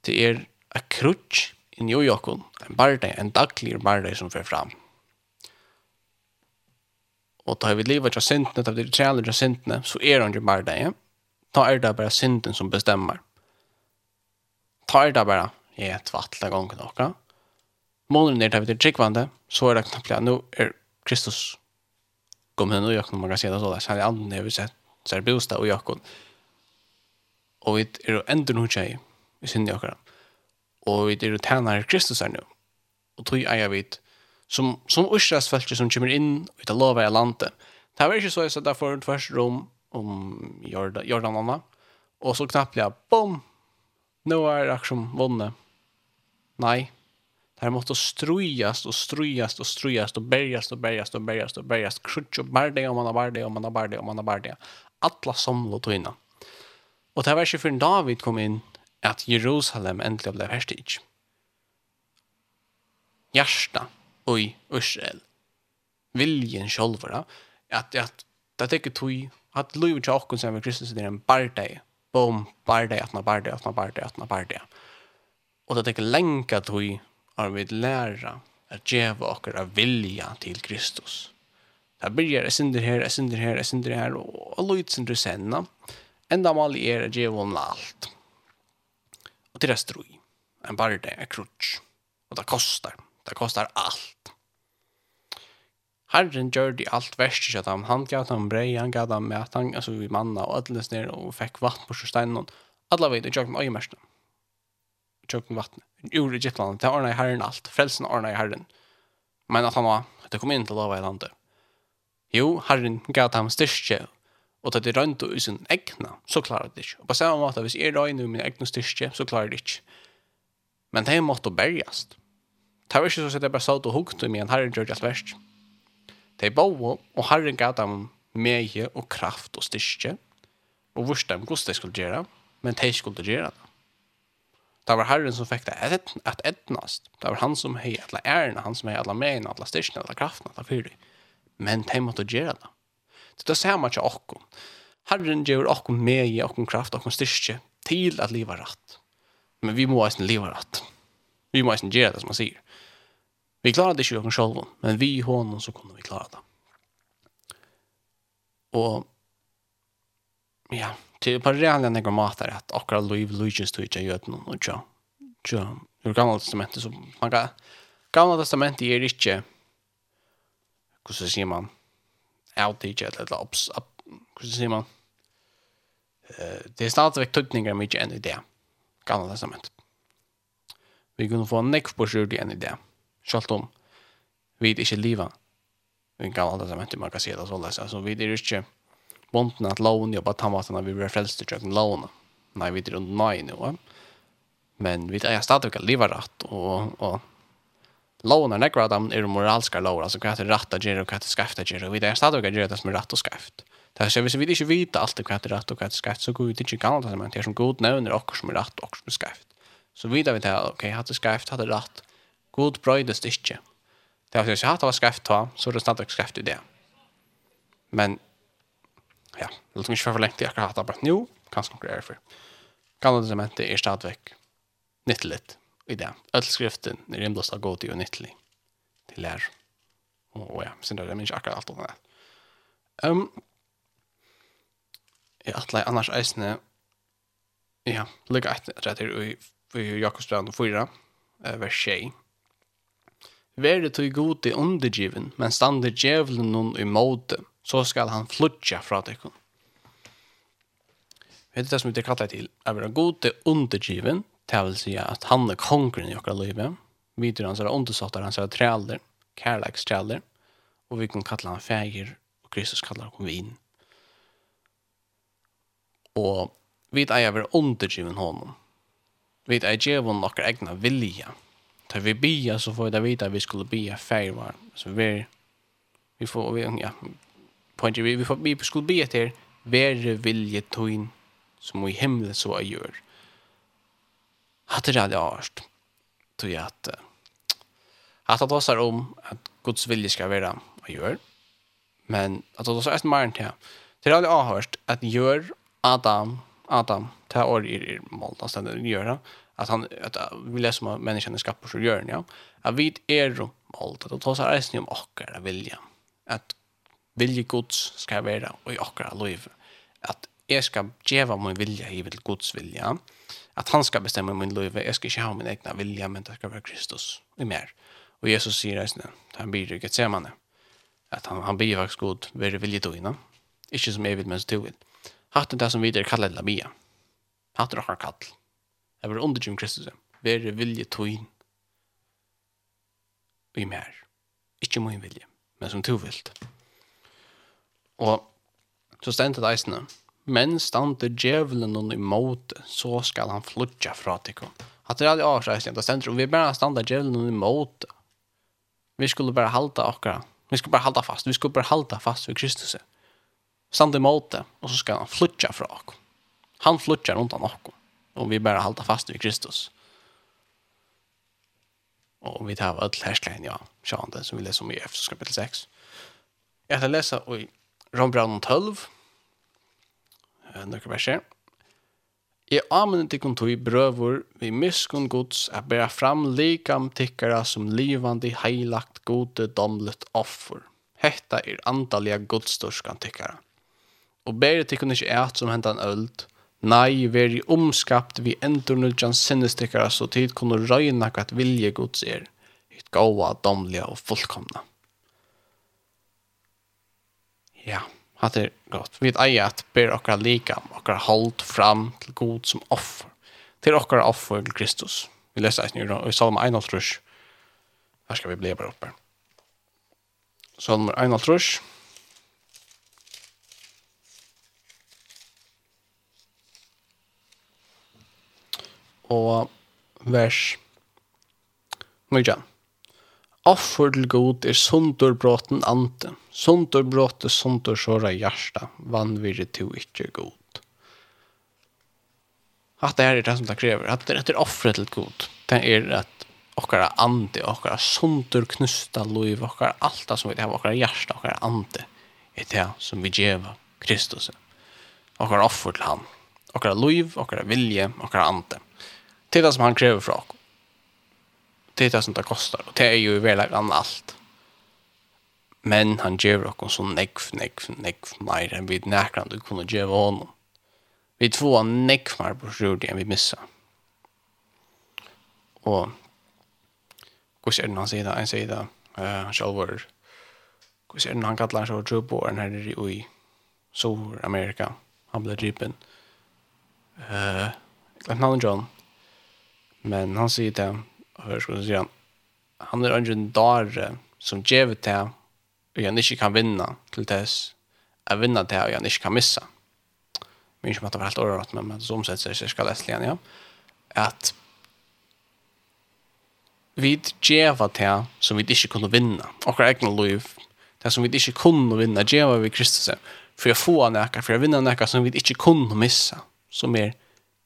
Det är en krutsch in i ögon, en barda, en daglig barda som för fram. Og tar vi livet av syndene, da vi av syndene, så er han jo bare det. Da er det bare synden som bestemmer. Da er det bare, jeg er tvattelig gang nok. Målen er da vi er tryggvande, så er det knapt, nå er Kristus kom henne og jakken, man kan si det så der, så er det andre jeg vil se, så er det bostad og jakken. Og vi er jo enda noe tjei, vi synder jakken. Og vi er jo tjener Kristus her nå. Og tog eier vi et, som, som Øsras som kommer inn i det lovet av landet. Det var ikke så at det var tvers rom om Jordan, Jordanana, og så knappt jeg, bom, nå er som vunnet. Nei, det här måste strujas och strujas och strujas och bergas och bergas och bergas och bergas. Krutsch och bärde om man har bärde om man har bärde om man har bärde. Alla samla och innan. Och det här var inte förrän David kom in att Jerusalem äntligen blev härstig. Hjärsta i Israel. Viljen själva att att det tycker tog att Louis åkken som är Kristus det är en barde. Bom barde att man barde att man barde att man barde. Och det tycker länka tog har vi lära att ge av vilja til Kristus. Det börjar jeg synder her, jeg synder her, jeg synder här och Louis synder senna. Enda mal er at ge honom allt. Och till det stroj. En barde är krutsch. Och det kostar. Det kostar allt. Herren gjør de alt verst ikke dem. Han gav dem brei, han gav dem med han, altså vi manna og ødeles ned og fikk vatten på steinen og alle vei, det gjør dem øyemersene. Gjør dem vattnet. Ur Egyptland, det ordnet i Herren alt. Frelsen ordnet i Herren. Men at han var, det kom inn til lova i landet. Jo, Herren gav dem styrke, og det er rønt og usen egna, så klarer det ikke. Og på samme måte, hvis jeg røyner min egna styrke, så klarer det ikke. Men det er en måte å bergjast. Det var ikke så at jeg bare satt og hukt om igjen, Herren gjør det alt verst. De bo, og Herren gav dem meie og kraft og styrke, og vurs dem hvordan de skulle gjøre, men de skulle gjøre det. Det var Herren som fikk det et, et etnast. Det var han som hei alle ærene, han som hei alle meina, alle styrkene, alle kraften, alle fyrer. Men de måtte gjøre det. Så det ser man ikke okkom. Herren gjør okkom med i okkom kraft, okkom styrke, til at livet er rett. Men vi må eisen livet rett. Vi må eisen gjøre det som han sier. Vi klarar det ikke själva, men vi i hånden så kunne vi klare det. Og ja, till på reale nekker mat er at akkurat Louis Lucius tog jag gjort någon och tja, Så ur gamle testamentet så man kan gamle testamentet är ikke, hvordan sier man outage eller ups hur hvordan sier man eh det er stadigvæk tutningar mye enn i det gamle testamentet. Vi kunne få en neck på enn i det. Selv om vi er ikke lever i en gammel testament, man kan si det så løs. Altså, vi er ikke bonden at loven jobber tannvatten at vi blir frelst til kjøkken loven. Nei, vi er under nøy nå. Men vi er stadig ikke lever rett, og, og loven er nekker av dem er moralske lover, altså hva er det rett å gjøre, og hva er det skreft å gjøre. Vi er stadig ikke gjøre det som er rett og skreft. Det er hvis vi ikke vet alt hva er rett og hva er skreft, så går vi ikke i testament. Det er som god nevner, og som er rett og som er skreft. Så vidar vi til, ok, hatt det skreft, hatt det rett, God brøydes ikke. Det er har ikke hatt av skreft ta, så er det snart skreft i det. Men, ja, det er ikke for lengt jeg akkurat hatt av bare nå, kanskje noen greier for. Gamle testamentet er stadigvæk nyttelig i det. Ødelsskriften er innblåst av god og nyttelig til lær. Og ja, synes det er minst akkurat alt om det. Um, jeg atle annars eisene, ja, lykke etter at jeg er i Jakobsbrand 4, vers 6, Vær det tog god i undergiven, men stande djevelen noen i måte, så skal han flutja fra dekken. Det du det som vi kallar til, er være god i undergiven, det vil si at han er kongren i okra livet, videre hans er undersåttar, hans er trælder, kærleikstrælder, og vi kan kalla han feir, og Kristus kallar han vin. Og vi er være undergiven honom. Vi er djevelen okra egna vilja, tar vi bia så får vi det vita vi skulle bia färgvar. Så vi vi får vi ja pointer vi vi får vi skulle bia till ver vilje toin som i himlen så jag gör. Att det hade arst. Tror jag att att det var om att Guds vilja ska vara och gör. Men att det var så ett marnt här. Det har jag hört att gör Adam Adam tar år i mål nästan det göra att han att vi läser om menneskene är så gjør ja. Att vi är allt att ta sig resen om och vilja att vilje Guds ska vera og och att lov att jeg ska geva min vilja i vill Guds vilja att han ska bestemme min liv. Jag ska ikke ha min egna vilja men det ska være Kristus i mer. Och Jesus säger resen han blir det ser man att han han blir faktisk god vill vilje då innan inte som vil men som du vil. Hatten det som vi där kallar Labia. Hatten och kall. Jeg var under Jim Kristus. Være vilje tøyen i mer. Ikke min vilje, men som to vil. Og så stendet eisene. Men stande djevelen noen imot, så skal han flutja fra tikkum. At det er aldri avsreisning, det stendet, vi bare stande djevelen noen imot. Vi skulle bare halda okkara. Vi skulle bare halda fast. Vi skulle bare halda fast ved Kristus. Stande imot det, og så skal han flutja fra okkur. Han flutja rundt han okkur om vi bara halda fast i Kristus. Och vi tar öll härsklein, ja, sjående, som vi leser om i Efesos kapitel 6. Jeg skal lese i Rombraun 12, några verser. I amen til kontoi brøvor vi miskun gods a bæra fram likam tikkara som livandi heilagt gode domlet offer. Hetta er andalega godsdorskan tikkara. Og bæra tikkun ikkje eit som hentan öld, Nei, veri omskapt vi endur nuljan sinnestikkara så tid kunne røyna kvart vilje gods er, hitt gaua, domliga og fullkomna. Ja, hatt er godt. Vi eier at ber okkar lika, okkar hold fram til god som offer, til okkar offer til Kristus. Vi leser eisen i Salm 1 Her skal vi bli bare oppe. Salm 1 og vers 9. Offer til god er sundurbråten ante. Sundurbrotte sundur såra hjärsta. Vann virre to ikkje god. At det her er det som det krever. At det er offret til god. Det er at okkara ande, okkara sundur knusta loiv, okkara allt som vi har, okkara hjärsta, okkara ande, er det som vi djeva Kristus. Okkara offer til han. Okkara loiv, okkara vilje, okkara ande till det som han kräver från oss. Det är det som det kostar. Och det är ju i verkligheten allt. Men han ger oss så nekv, nekv, nekv mer än vi näkran du kunde ge honom. Vi två nekv mer på sjurdi än vi missar. Och hur ser den han säger det? Han säger det. Han själv hur ser den han kallar sig och tror på den här i Sur Amerika. Han blir dripen. Uh, Glenn John. Men han sier det, ham, hør skal du si han, han er en dare som djever til og han ikke kan vinna til tess, er vinna til og han ikke kan missa. Men ikke om at det var helt året, men som sett seg cirka lese igjen, ja. At vi djeva til som vi ikke kunne vinna, akkurat egna liv, det som vi ikke kunne vinna, djeva vi Kristus, for å få nekka, for å vinna nekka som vi ikke kunne missa, som er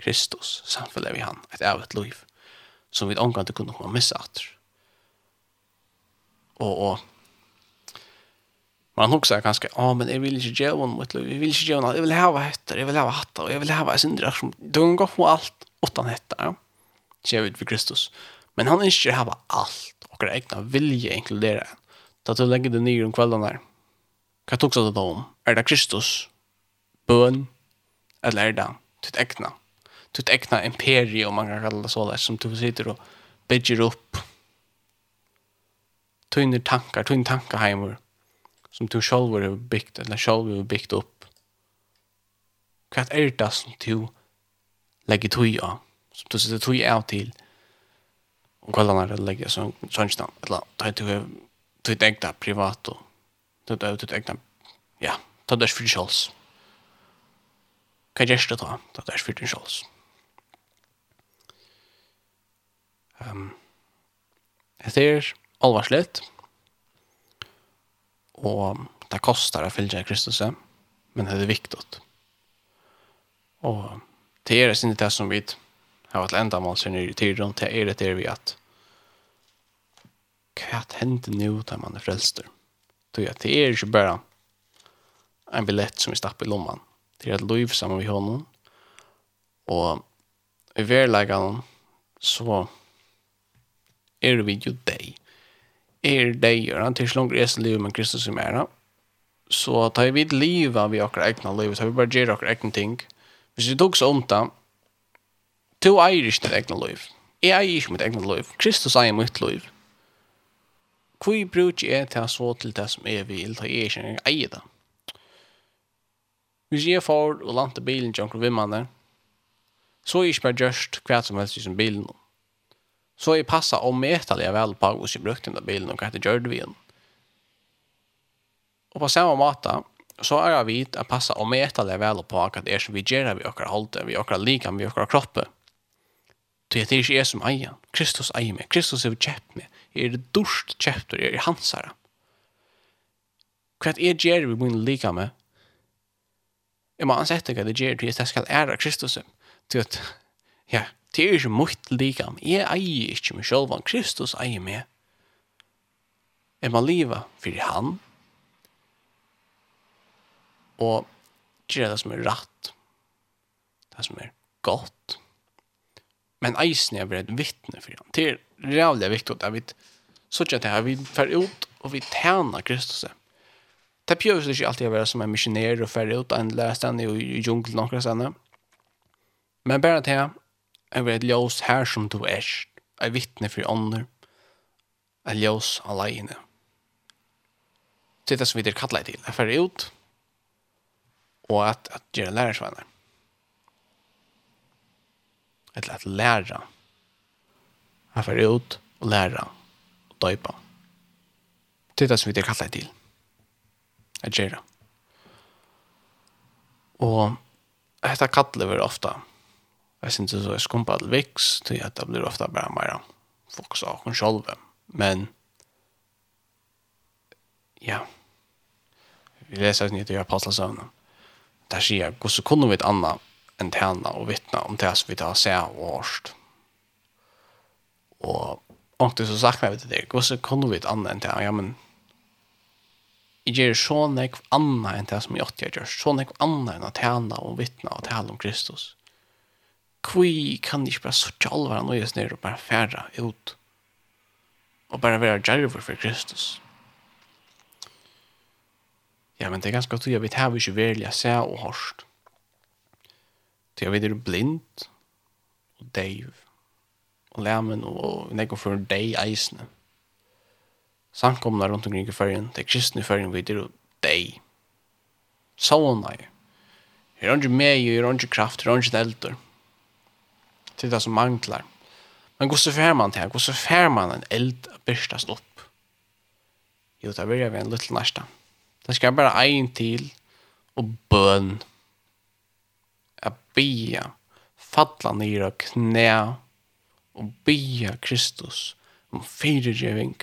Kristus, samfunnet vi han, et evet liv som vi omgående kunne komme missa at. Og, og man huxar kanske, ja men jag vill inte ge honom mitt liv, gjøre noe, jeg vil hava hetter, jeg vil hattar, hatter, vill ha hattar, jag vill ha du som gå på allt utan hetter, ja. Ser ut för Kristus. Men han inte ha allt och egna vilje inkludere. Da du legger det ner om kvällen där. Kan du också ta om? Är det Kristus? Bön? Eller er det ditt egna? ditt egna imperium, man kan kalla det så där, som du sitter och bygger upp tunne tankar, tunne tankaheimer som du själv har byggt, eller själv har byggt upp. Vad är det som du lägger tog av, som du sitter tog av till och kollar när du lägger sånstan, eller tar du ditt egna privat och tar du ditt egna, ja, ta det för dig själv. Vad är det då? Tar det för dig själv. Um, det er alvarsligt. Og det kostar å fylgja Kristus, men det er viktigt. Og det er inte det som vi har vært enda mål sin i tiden, det er det vi at hva hender nå da man er frelster? Det er ikke bare en billett som vi stapper i lomman. Det er et liv sammen med honom. Og i verleggen så er vi jo deg. Er deg, er han til slanger esen liv med Kristus i mera. Så tar vi livet vi akkurat egna livet, tar vi bare gjør akkurat egna ting. Hvis vi tog så om det, to eier ikke ditt egna liv. Jeg eier ikke mitt egna liv. Kristus eier mitt liv. Hvor bruker jeg til å så til det som er vi, eller tar jeg ikke engang eier det. Hvis jeg får og landet bilen til omkring vimmene, så er jeg ikke bare gjørst hva som helst i sin bilen nå Så jag passar om mätaliga väl på hur jag brukte den där bilen och vad det gjorde vi än. Och på samma mata så är jag vid att passa om mätaliga väl på att det är som vi gör vi åker hållt, vi åker lika, vi åker kroppe. Det är inte jag som äger. Kristus äger mig. Kristus har köpt mig. Jag är dorst köpt och jag är hansare. Kvart är gör vi min lika med. Jag må ansette hva det gjør til at jeg skal ære Kristus. Til at, ja, Det er ikke mot likam. Jeg eier ikke meg selv, men Kristus eier meg. Jeg må leve for han. Og gjøre det som er rett. Det som er godt. Men eisen er et vittne for han. Det er rævlig viktig at vi så ikke at her, vi fer ut og vi tjener Kristus. Det prøver ikke alltid å være som en missionær og fer ut og en lærstand i junglen og noen stedene. Men bare til Jeg vil et ljøs her som du er. Jeg vittne for ånder. Jeg ljøs alene. Det er det som vi der kattler til. Jeg fører ut. Og at, at gjøre lærersvenner. Eller at lære. Jeg fører ut og lære og døypa. Det er det som vi der kattler til. Jeg gjør det. Og dette kattler vi ofte. Ja Jeg synes det er skumpet til viks, til at det blir ofte bare mer folk som hun selv. Men, ja, vi leser ikke til apostelsøvnene. Der sier jeg, hvordan kunne vi et annet enn tjene og vittne om det som vi tar seg og årst? Og ordentlig så sagt meg til det, hvordan kunne vi et annet enn tjene? Ja, men, jeg gjør så nekv annet enn det som jeg åtte jeg gjør, så nekv annet enn å tjene og vittne og tale om Kristus. Ja Kvi kan ikke bare suttje alvar han nøyes ned og bare færa ut. Og bare være djerver for Kristus. Ja, men det er ganske godt jeg vet her vi ikke velja se og hørst Så jeg vet er blind og deiv og lemen og nekko for dei eisne. Samkomna rundt omkring i fyrjen, det er kristne i fyrjen vi er dei. Sånne. Her er ikke meg, her er ikke kraft, her er ikke elder til det som manglar. Men hvordan fer man til? Hvordan fer man en eld byrstas opp? Jo, det blir vi en liten nærsta. Det skal bare ein til og bøn. Jeg bia, falla nir og knæ og bia Kristus om fyrirgjøving,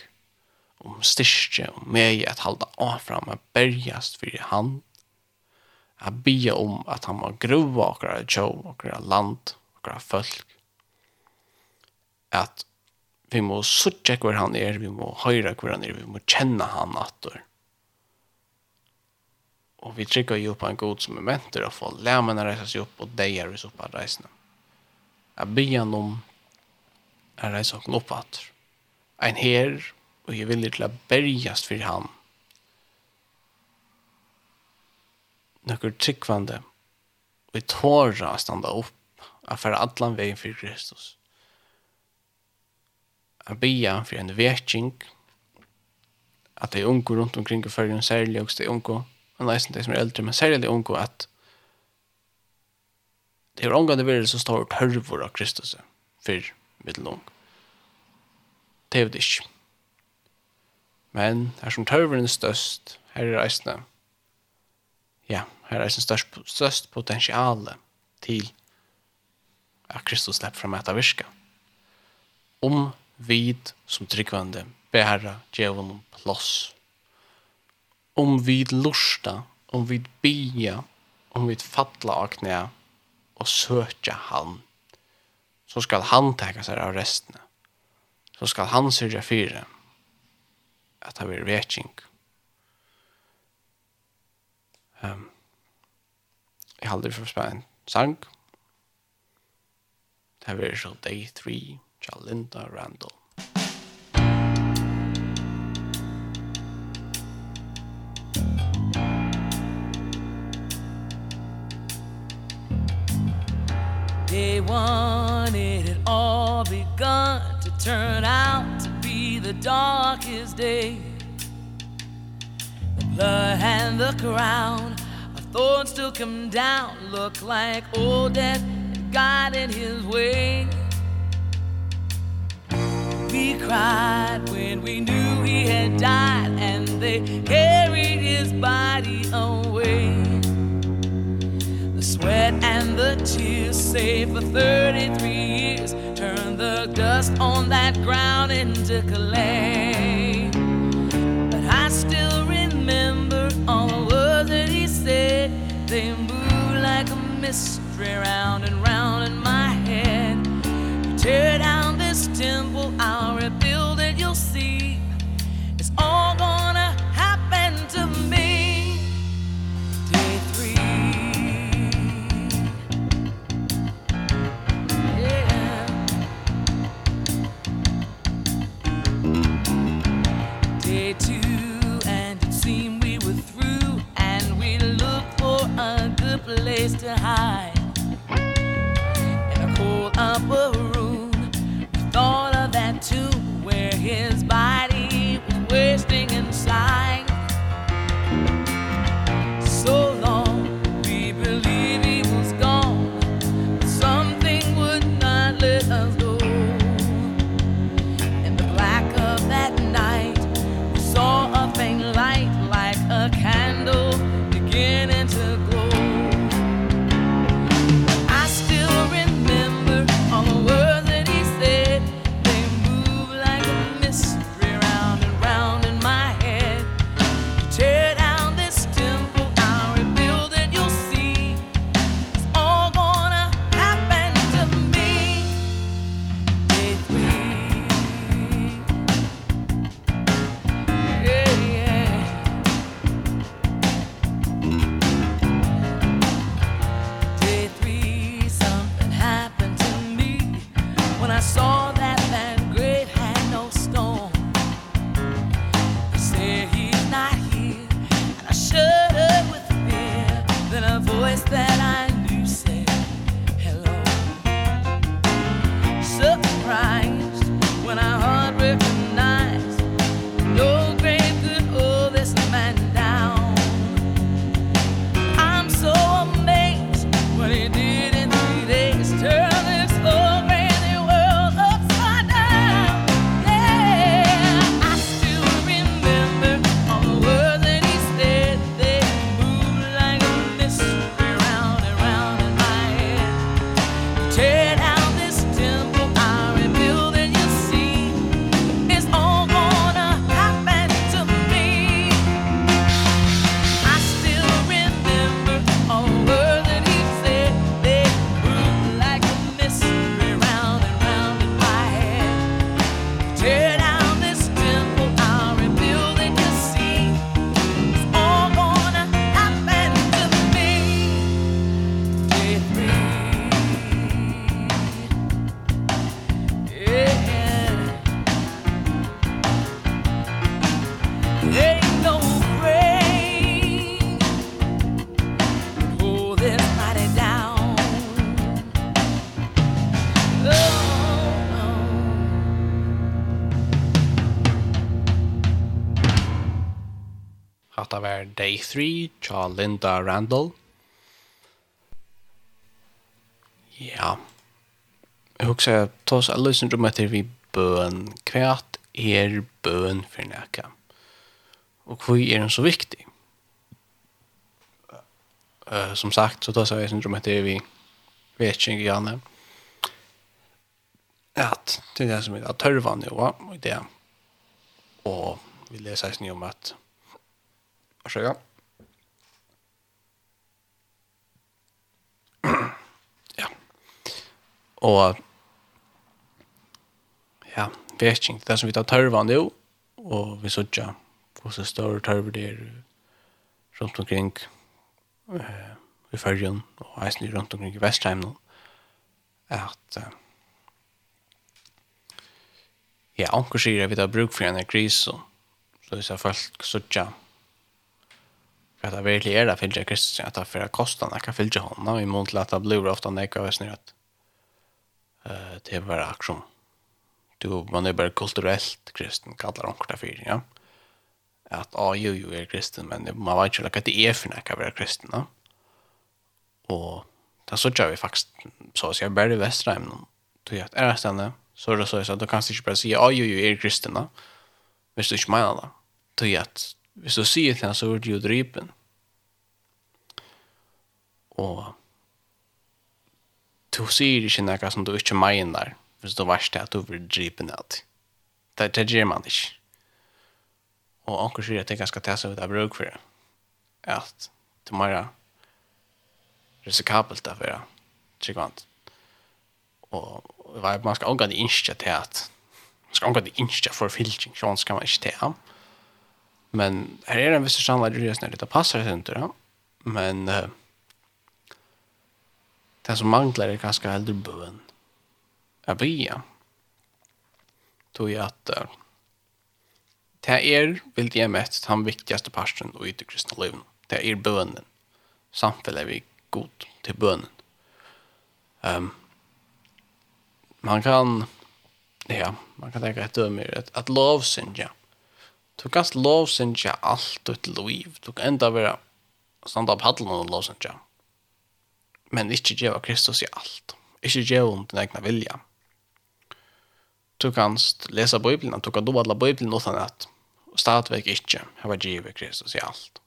om styrke, og meg at halda avfram, og bergast fyrir han, Jeg bia om at han må grua okra tjå, okra land, okra folk at vi må suttje hver han er, vi må høyre hver han er, vi må kjenne han atter. Og vi trykker jo på en god som er mentor og får lærmene reise seg opp og deier vi så på reisene. Jeg begynner om jeg reiser oss opp atter. En her, og jeg vil til å bergjast for han. Nøkker tryggvande, og jeg tårer å standa opp at fara allan vegin fyrir Kristus. At bia fyrir en vekking, at de unge rundt omkring og fyrir en særlig og de unge, og leisen de som er eldre, men særlig unge at det er omgående verre så står tørvor av Kristus fyrir mittelung. Det er det ikke. Men her som tørvoren er størst, her er reisende, ja, her er reisende størst, størst potensiale til at Kristus slipper fram etter virke. Om vid som tryggvande bæra djevon om plåss. Om vid lusta, om vid bia, om vid fatla av knæ og søkja han, så skal han teka seg av restene. Så skal han syrja fyre at det blir vetsing. Um, jeg halder for en sang. Det var så Day 3, Chalinda Randall. Day one, it had all begun to turn out to be the darkest day. The blood and the crown of thorns still come down, look like old death guided his way. We cried when we knew he had died And they carried his body away. The sweat and the tears saved for 33 years Turned the dust on that ground into clay. But I still remember all the words that he said. They moved like a mist history round and round in my head. You tear down this temple I'll rebuild it you'll see. It's all gonna happen to me. Day three. Yeah. Day two and it seemed we were through and we looked for a good place to hide upper room I all of that too where his body Take 3 tja Linda Randall. Ja. Jeg husker at ta oss alle syndrom etter vi bøn. Kvært er bøn for nækka. Og hvor er den så viktig? Uh, som sagt, så ta jeg alle syndrom etter vi vet ikke gjerne. At det er det som er at tørvann jo, og det. Og vi leser oss om at Varsågod. ja. Og ja, veking, det som vi tar tørva nå, og vi så ikke hvordan større tørver det er rundt omkring eh, i Førjen, og eisen rundt omkring i Vestheim nå, at eh, ja, anker sier at vi tar bruk for en kris, så hvis jeg folk sutja att det verkligen är det fyllt Kristus att det för kostarna kan fyllt honom i mån till att det blir ofta nekar och snurrat uh, det är bara aktion du, man är bara kulturellt kristen kallar de korta fyra ja? att ja, jo, jo är kristen men man vet inte att det är för nekar att vara kristen ja? och det så gör vi faktiskt så att jag bär i västra ämnen du vet, är det ständigt så är det så att du kan inte bara säga ja, jo, jo är kristen ja? hvis du inte menar det du vet, Hvis du sier til han, så er du jo drypen. Og du sier ikke noe som du ikke mener, hvis du varst at du blir drypen alltid. Det, det gjør man ikke. Og anker sier at det er ganske testa ut av bruk for det. At det er mer risikabelt av det. Tryggvant. Og man skal omgå det ikke til at man skal omgå det ikke for fylking, sånn skal man ikke til ham. Men här är en viss samlad resa när det passer sig ikke, Ja? Men uh, det som manglar är ganske eldre bön. Jeg blir Tog jeg at uh, det är, vil jeg mest, den viktigaste parten och i det kristne livet. Det är bönen. Samfunnet er vi god till bönen. Um, man kan ja, man kan tänka ett dömer at, att lovsynja. Ja Du kan lovsynja allt ut liv. Du kan enda vera standa på hattelen og lovsynja. Men ikkje djeva Kristus i alt. Ikkje djeva om din egna vilja. Du kan lesa Bibelen, du kan doadla Bibelen utan at og stadvek ikkje hava djeva Kristus i alt.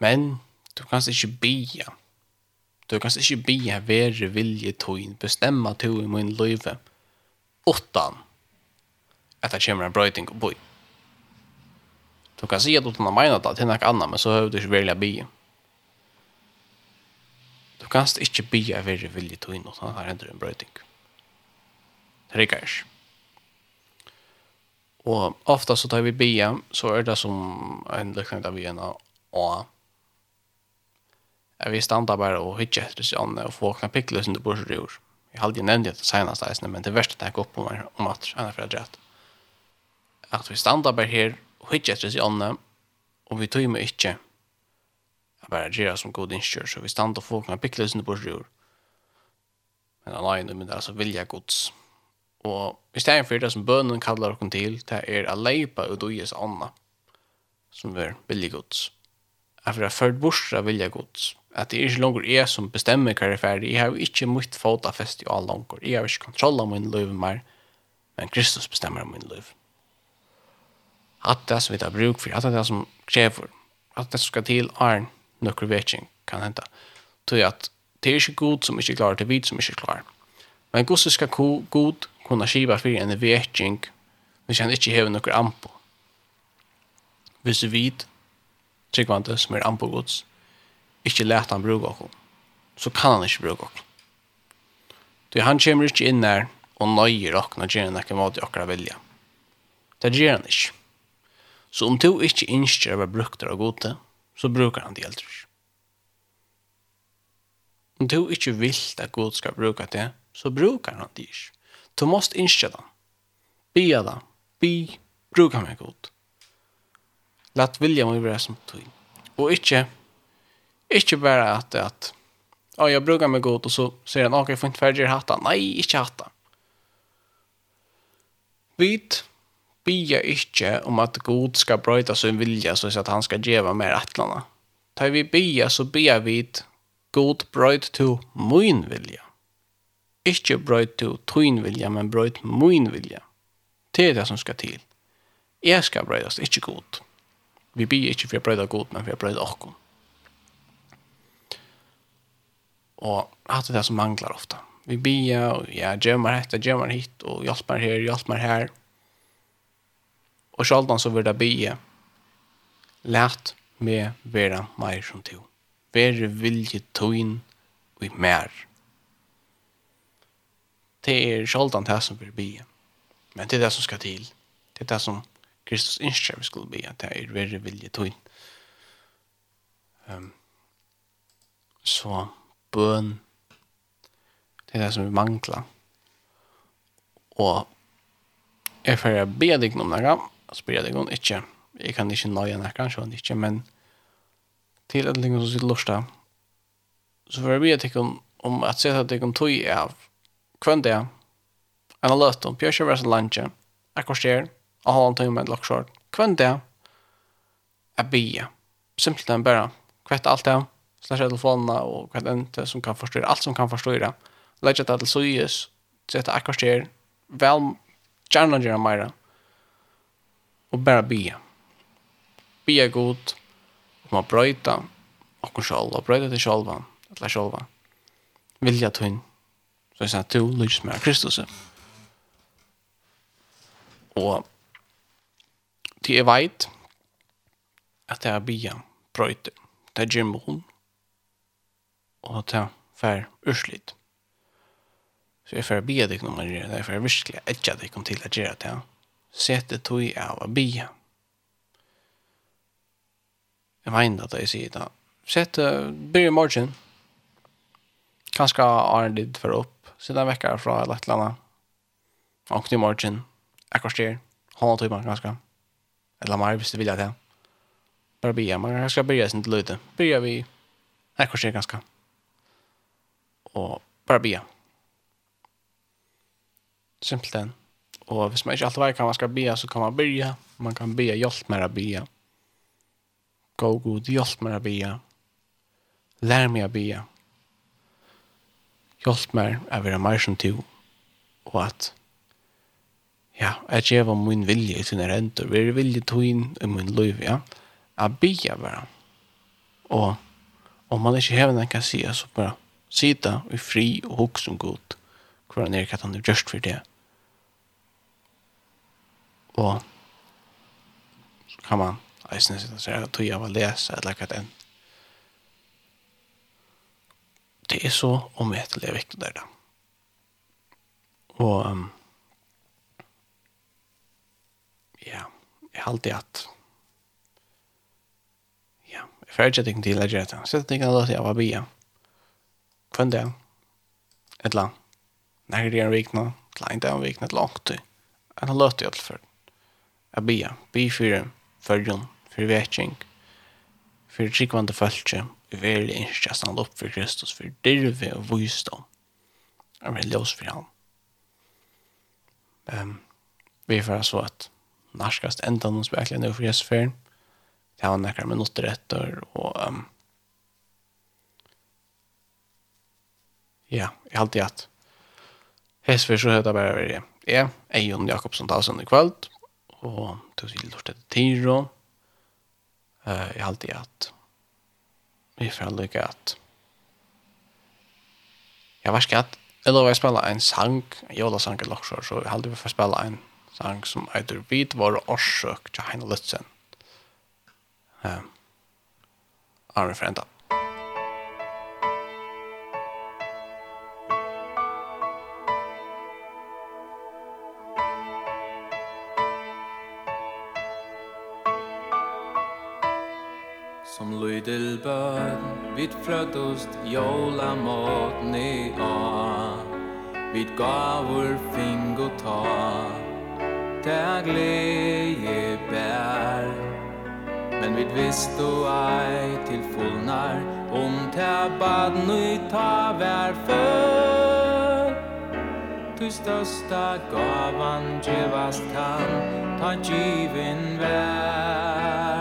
Men du kan ikkje bia. Du kan ikkje bia vere vilje tøyn, bestemma tøyn i min løyve, utan at det kommer en brøyting og boj. Du kan si at du har meina det til nek anna, men så høy du ikke velja bli. Du kan inte bli av er vilja till inåt, han har ändå en brøyting. Det räcker inte. Och ofta så tar vi bia så er det som en liknande av en A. Jeg vil standa bare og hytje etter seg an og få knä pickles under bordet i år. Jag hade ju nämnt det senast, men det värsta det här går på mig om at han er för att at vi standa bare her og hitje etter seg ånda og vi tøymer ikke jeg bare gjør som god innskjør så vi standa og folk med pikkelsen på sjur men han agen men det er altså vilja gods og i stedet for det som bønnen kallar okken til det er a leipa ut og jes ånda som er vilja gods Jeg får det er ført borsa vilja gods at det er ikke langer jeg som bestemmer hva jeg er ferdig. Jeg har jo ikke mitt fota fest i all langer. Jeg har ikke kontroll av min liv mer, men Kristus bestemmer min liv at det som vi tar bruk for, at det som krever, at det som skal til er noen vetsing kan hente. Så at det er ikke god som ikke klarer, det er vi som ikke klarer. Men god skal god kunne skiva for en vetsing hvis han ikke har noen ampo. Hvis vi vet tryggvante som er ampo gods, ikke let han bruke oss, så kan han ikke bruke oss. Du han kommer ikke inn der og nøyer oss og gjør noe måte akkurat vilja. Det gjør han ikke. Så om du ikke innskjer å være brukt av gode, så brukar han det aldri. Om du ikke vil at god skal bruke det, så brukar han det ikke. Du måste innskjer det. Bia det. Bi. Bruka meg god. Lat vilja må være som du. Og ikke, ikke bare at, at ja, jeg brukar meg god, og så sier han, ok, jeg får ikke ferdig hatta. Nei, ikke hatta. Vit, bia ikkje om at god skal brøyta sin vilja så at han skal djeva mer atlana. Ta vi bia så bia vi god brøyt to mun vilja. Ikkje brøyt to tuin vilja, men brøyt mun vilja. Det er det som skal til. Jeg skal brøytast, ikkje god. Vi bia ikkje for jeg brøyta god, men for jeg brøyta okkom. Og hatt det er det som manglar ofta. Vi bia, og ja, gjemmer hetta, gjemmer hit, og hjelp meg her, hjelp meg her og sjaldan så vil det bli lært med vera meir som to. Vere vilje tøyn og i mer. Det er sjaldan det som vil bli. Men det er det som skal til. Det er det som Kristus innskjer vi skulle bli, det er vere vilje tøyn. Um, så bøn, det er det som vi mangler. Og jeg får be deg noen ganger, spela deg om inte. Jag kan inte nöja när kanske inte men til att lägga som sitt lusta. Så för vi att om om at säga att det kom tog av kvant där. En alert om Pierre Chevrolet lunch. Akkorster og ha en timme med lockshort. Kvant där. Abia. Simpelt än bare, kvett alt det. Slasha telefonerna och kvätt inte som kan förstå allt som kan förstå det. Lägga det till sojus. Sätta akkorster. Väl gärna gärna mera og bara be. Be god om att bröjta och själva, brøyta til själva, eller själva. Vilja tøyn, Så jeg sier, du lyst med Kristus. Og til jeg vajt at det er bia brøyta, Det är gymmon og det är för ursligt. Så jeg får bia deg om att göra det, för jag virkelig etja deg dig om till att göra det sette tog av å bia. Jeg mener at jeg sier det. Sette, byrja morgen, kanskje har en litt for opp, sida vekkar fra et eller annet, Og i morgen, Akkurat styr, hånda tog man kanskje, eller mer hvis du vilja det. Bare bia, man kan kanskje byrja sin til løyte, byrja vi Akkurat styr kanskje, og bare bia. Simpelthen. Och hvis man inte alltid vet kan man ska be så kan man börja. Man kan be hjälp med att be. Gå god hjälp med att be. Lär mig att be. Hjälp mig att vara mer som du. Och att ja, att ge vad min vilja i sina räntor. Vi är vilja ta in i min liv, ja. Att be bara. Och om man inte hävnar kan se så bara sitta i fri och hugga som god. Hur han er att han är just for det. Og så kan man eisne sitte og se at tog av å lese eller hva den. Det er så omhetelig viktig der da. Og um, ja, jeg har alltid at ja, jeg får ikke ting til å gjøre det. Sett ting av at jeg var bia. Kvendt jeg. Et eller annet. Nærgere en vikna, det kleint en vikna, langt. En har løtt i alt fall jeg bia. Bi för fyrrjon, för vekking, för tryggvande fölkje, i inte innskja stand upp för Kristus, fyrir dirve og vysdom. Jeg vil ljós för han. Um, vi får så at narskast endan hos verkligen nu för Jesus Jesusfärden. Det har några minuter efter och um, ja, jeg har alltid att Hesfer så heter bara være jeg, Eion Jakobsen-Tasen i kveld, og til å si lort etter Tiro. Uh, jeg halte at vi får lykke at jeg var skatt jeg lover å spille en sang en jolasang i Loksjør så jeg halte vi får spille en sang som heter Vid våre årsøk til Heine Lutzen. Uh, Arne Frenda bøn Vid frødost jola måtni a Vid gavur fing og ta Ta glede bær Men vid visst og ei til fullnar. Om ta bad nu ta vær før Tu största gavan gevast kan Ta givin vær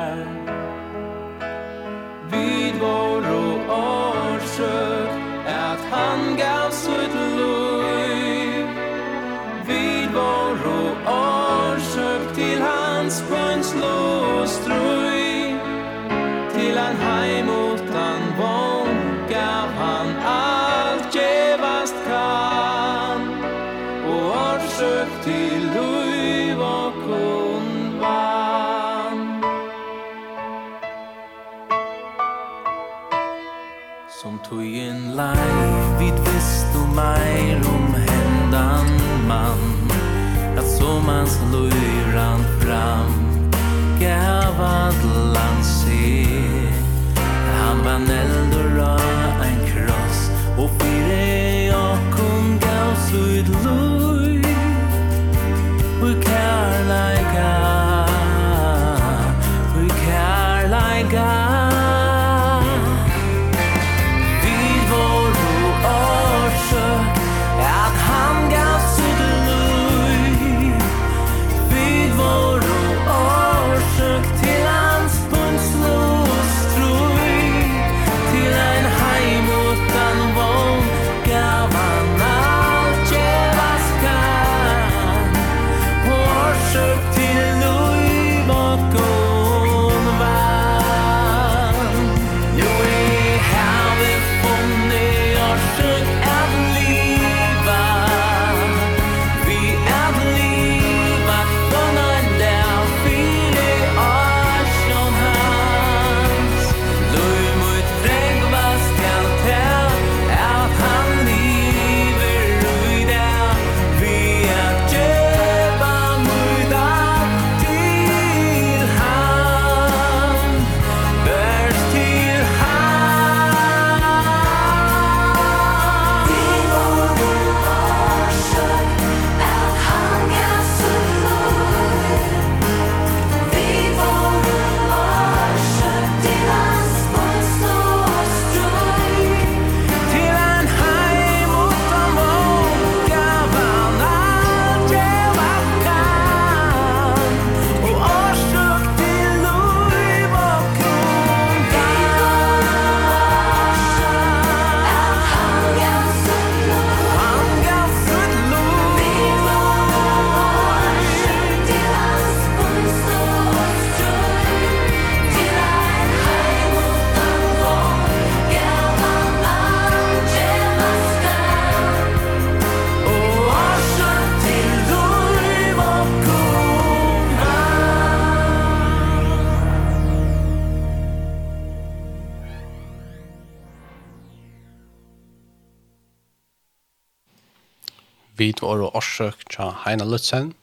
år og årsøk til Heina Lutzen.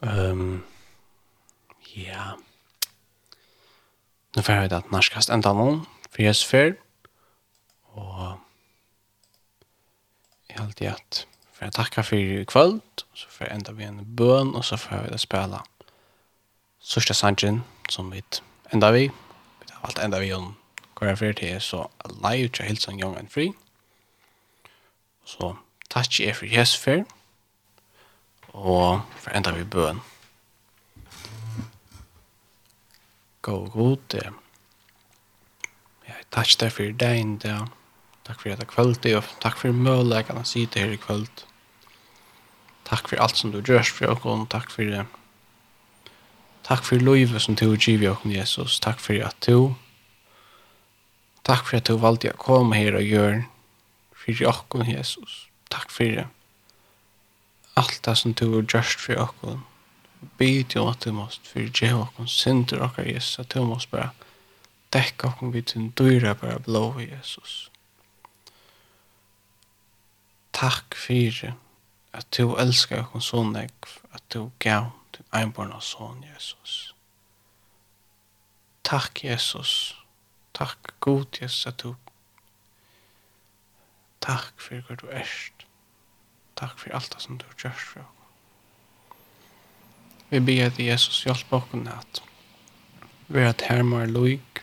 Um, ja. Nå får jeg at norskast enda noen, for jeg er Og jeg har alltid at for jeg takker for i kvöld, så får jeg enda vi en bøn, og så får jeg å spela sørste sangen som vi enda vi. Vi har alt enda vi om hva jeg fyrir til, så live til Hilsen Young and Free. Så Takk er for Jesfer, og for enda vi bøen. Gå god, ja, takk deg for deg, ja, takk for deg kvöld, og takk for møleggene å si det her i kvöld. Takk for alt som du gjørs for oss, takk for det. Takk for livet som du giver oss, Jesus. Takk for at du, takk for at du valgte å komme her og gjøre for oss, Jesus takk for det. alt det som du har gjort for oss. Bid jo at du måst for djev oss, synder oss, Jesus, at du måst bare dekke oss vid din dyre bare blå, Jesus. Takk for det. at du elskar oss så nekv, at du gav din einbarn og sånn, Jesus. Takk, Jesus. Takk, god Jesus, at du Takk for hva du erst. Takk for alt det som du har gjort for oss. Vi ber at Jesus hjelp oss at vi er at hermer loik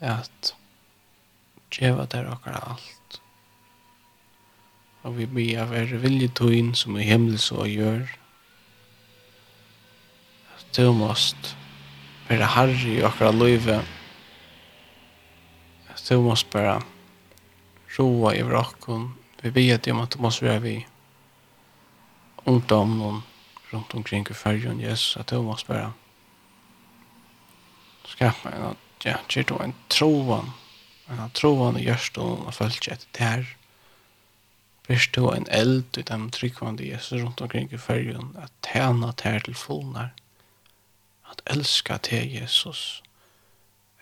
at djeva der okkar alt. Og vi ber at vi er vilje tøyen som i himmel så gjør. At du måst være herre i okkar loive. At du måst bare roa i vrakken vi vet ju om att det måste vara vi. Ont om någon runt omkring i färgen Jesus att det måste vara. Skaffa en att ja, det är en trovan en trovan i görstånden och följt sig det här. Vist du en eld i dem tryggvande Jesus rundt omkring i färgen, att tjäna tär till fullnar, att älska till Jesus.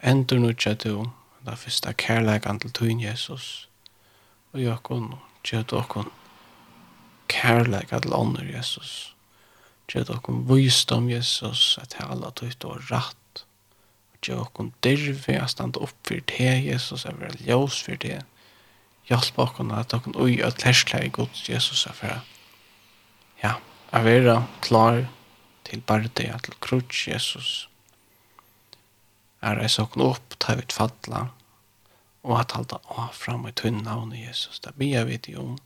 Endur nutja du, da fyrsta kärlegan til tuin Jesus, og jakon, gjør dere kærleik til ånder, Jesus. Gjør dere visdom, Jesus, at hele tøyt og rett. Gjør dere dirve, at stande opp for det, Jesus, at være ljøs for det. Hjelp dere at dere ui og i god, Jesus, at være ja, at være klar til bare det, til krutsk, Jesus. Er jeg sånn opp, ta ut fadla, og at halda av fram i tunn navn Jesus. Det blir vi til om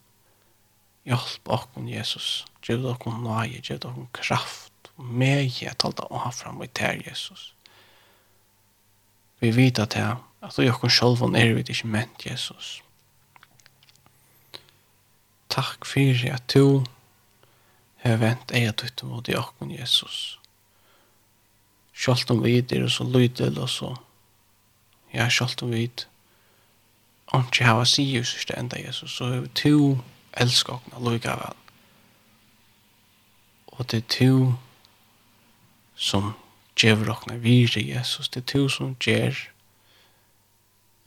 hjelp okkon Jesus. Gjev okkon nøye, gjev okkon kraft. Meg at halda ha fram i ter Jesus. Vi vet at det at vi okkon og er vi ikke ment Jesus. Takk fyrir at du har vent eia tutt mot i okkon Jesus. Sjalt om vi er så lydel og så ja, sjalt om vi er ikke hava sier sørste enda Jesus, så er to elsker åkna lukka vel. Og det er to som djever åkna vire Jesus, det er to som djer,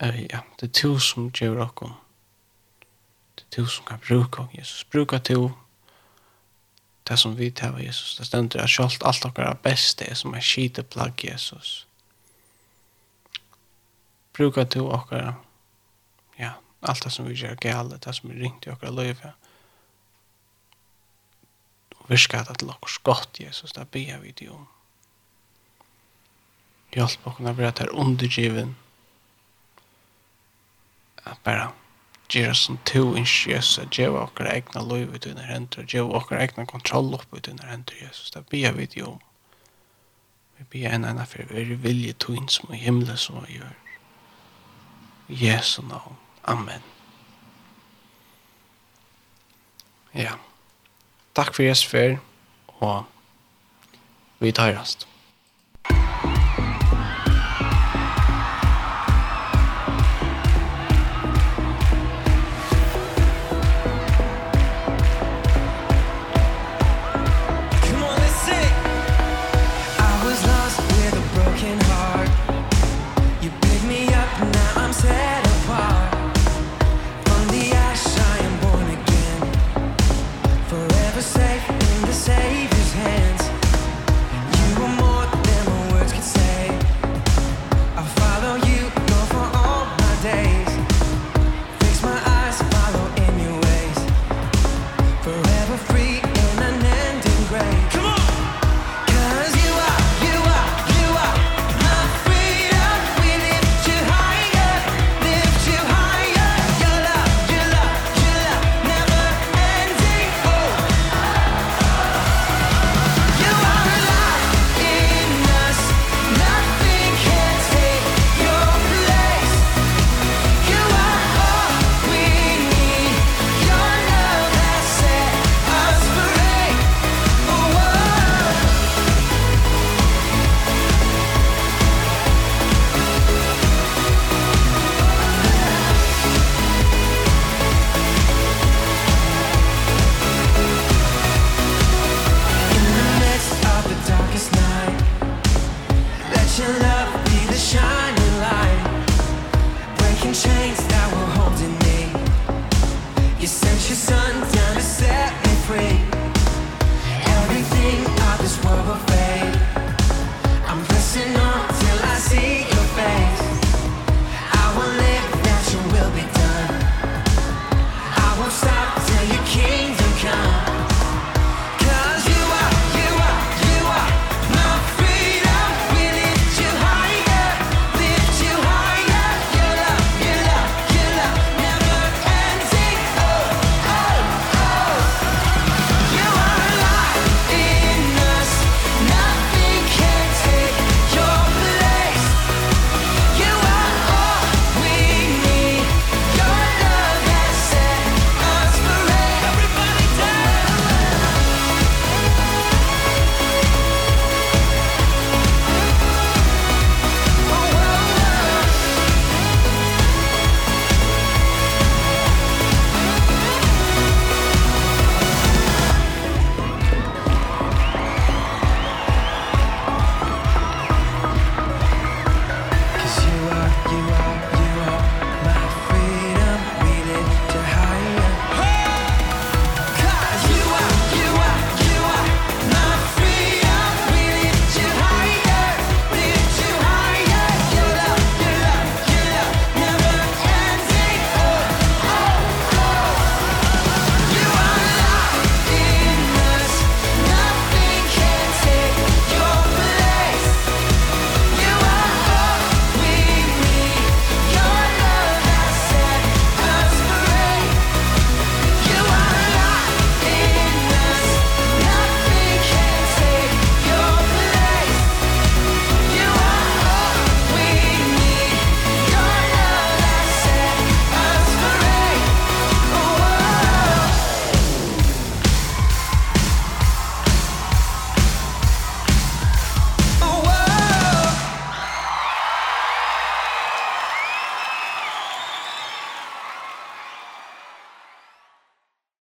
uh, ja, det er to som djever åkna, det er to som kan bruka Jesus, bruka to, det som vi tar av Jesus, det stender at sjalt alt okkar er best det som er skite plagg Jesus. Bruka to okkar, ja, allt det som vi gör gale, det som vi ringt i okra liv, ja. Og virka det til okkur skott, Jesus, det ber vi dig om. Hjálp okkur að vera þær undergiven, at bara gera som to inskjøs, at djeva okkur egna liv ut under hendur, djeva okkur egna kontroll upp ut under hendur, Jesus, det ber vi dig om. Vi ber en annan for vi er vilje tog som i himmelen som vi gjør. Jesu navn. Amen. Ja. Takk for Jesper, og vi tar rast.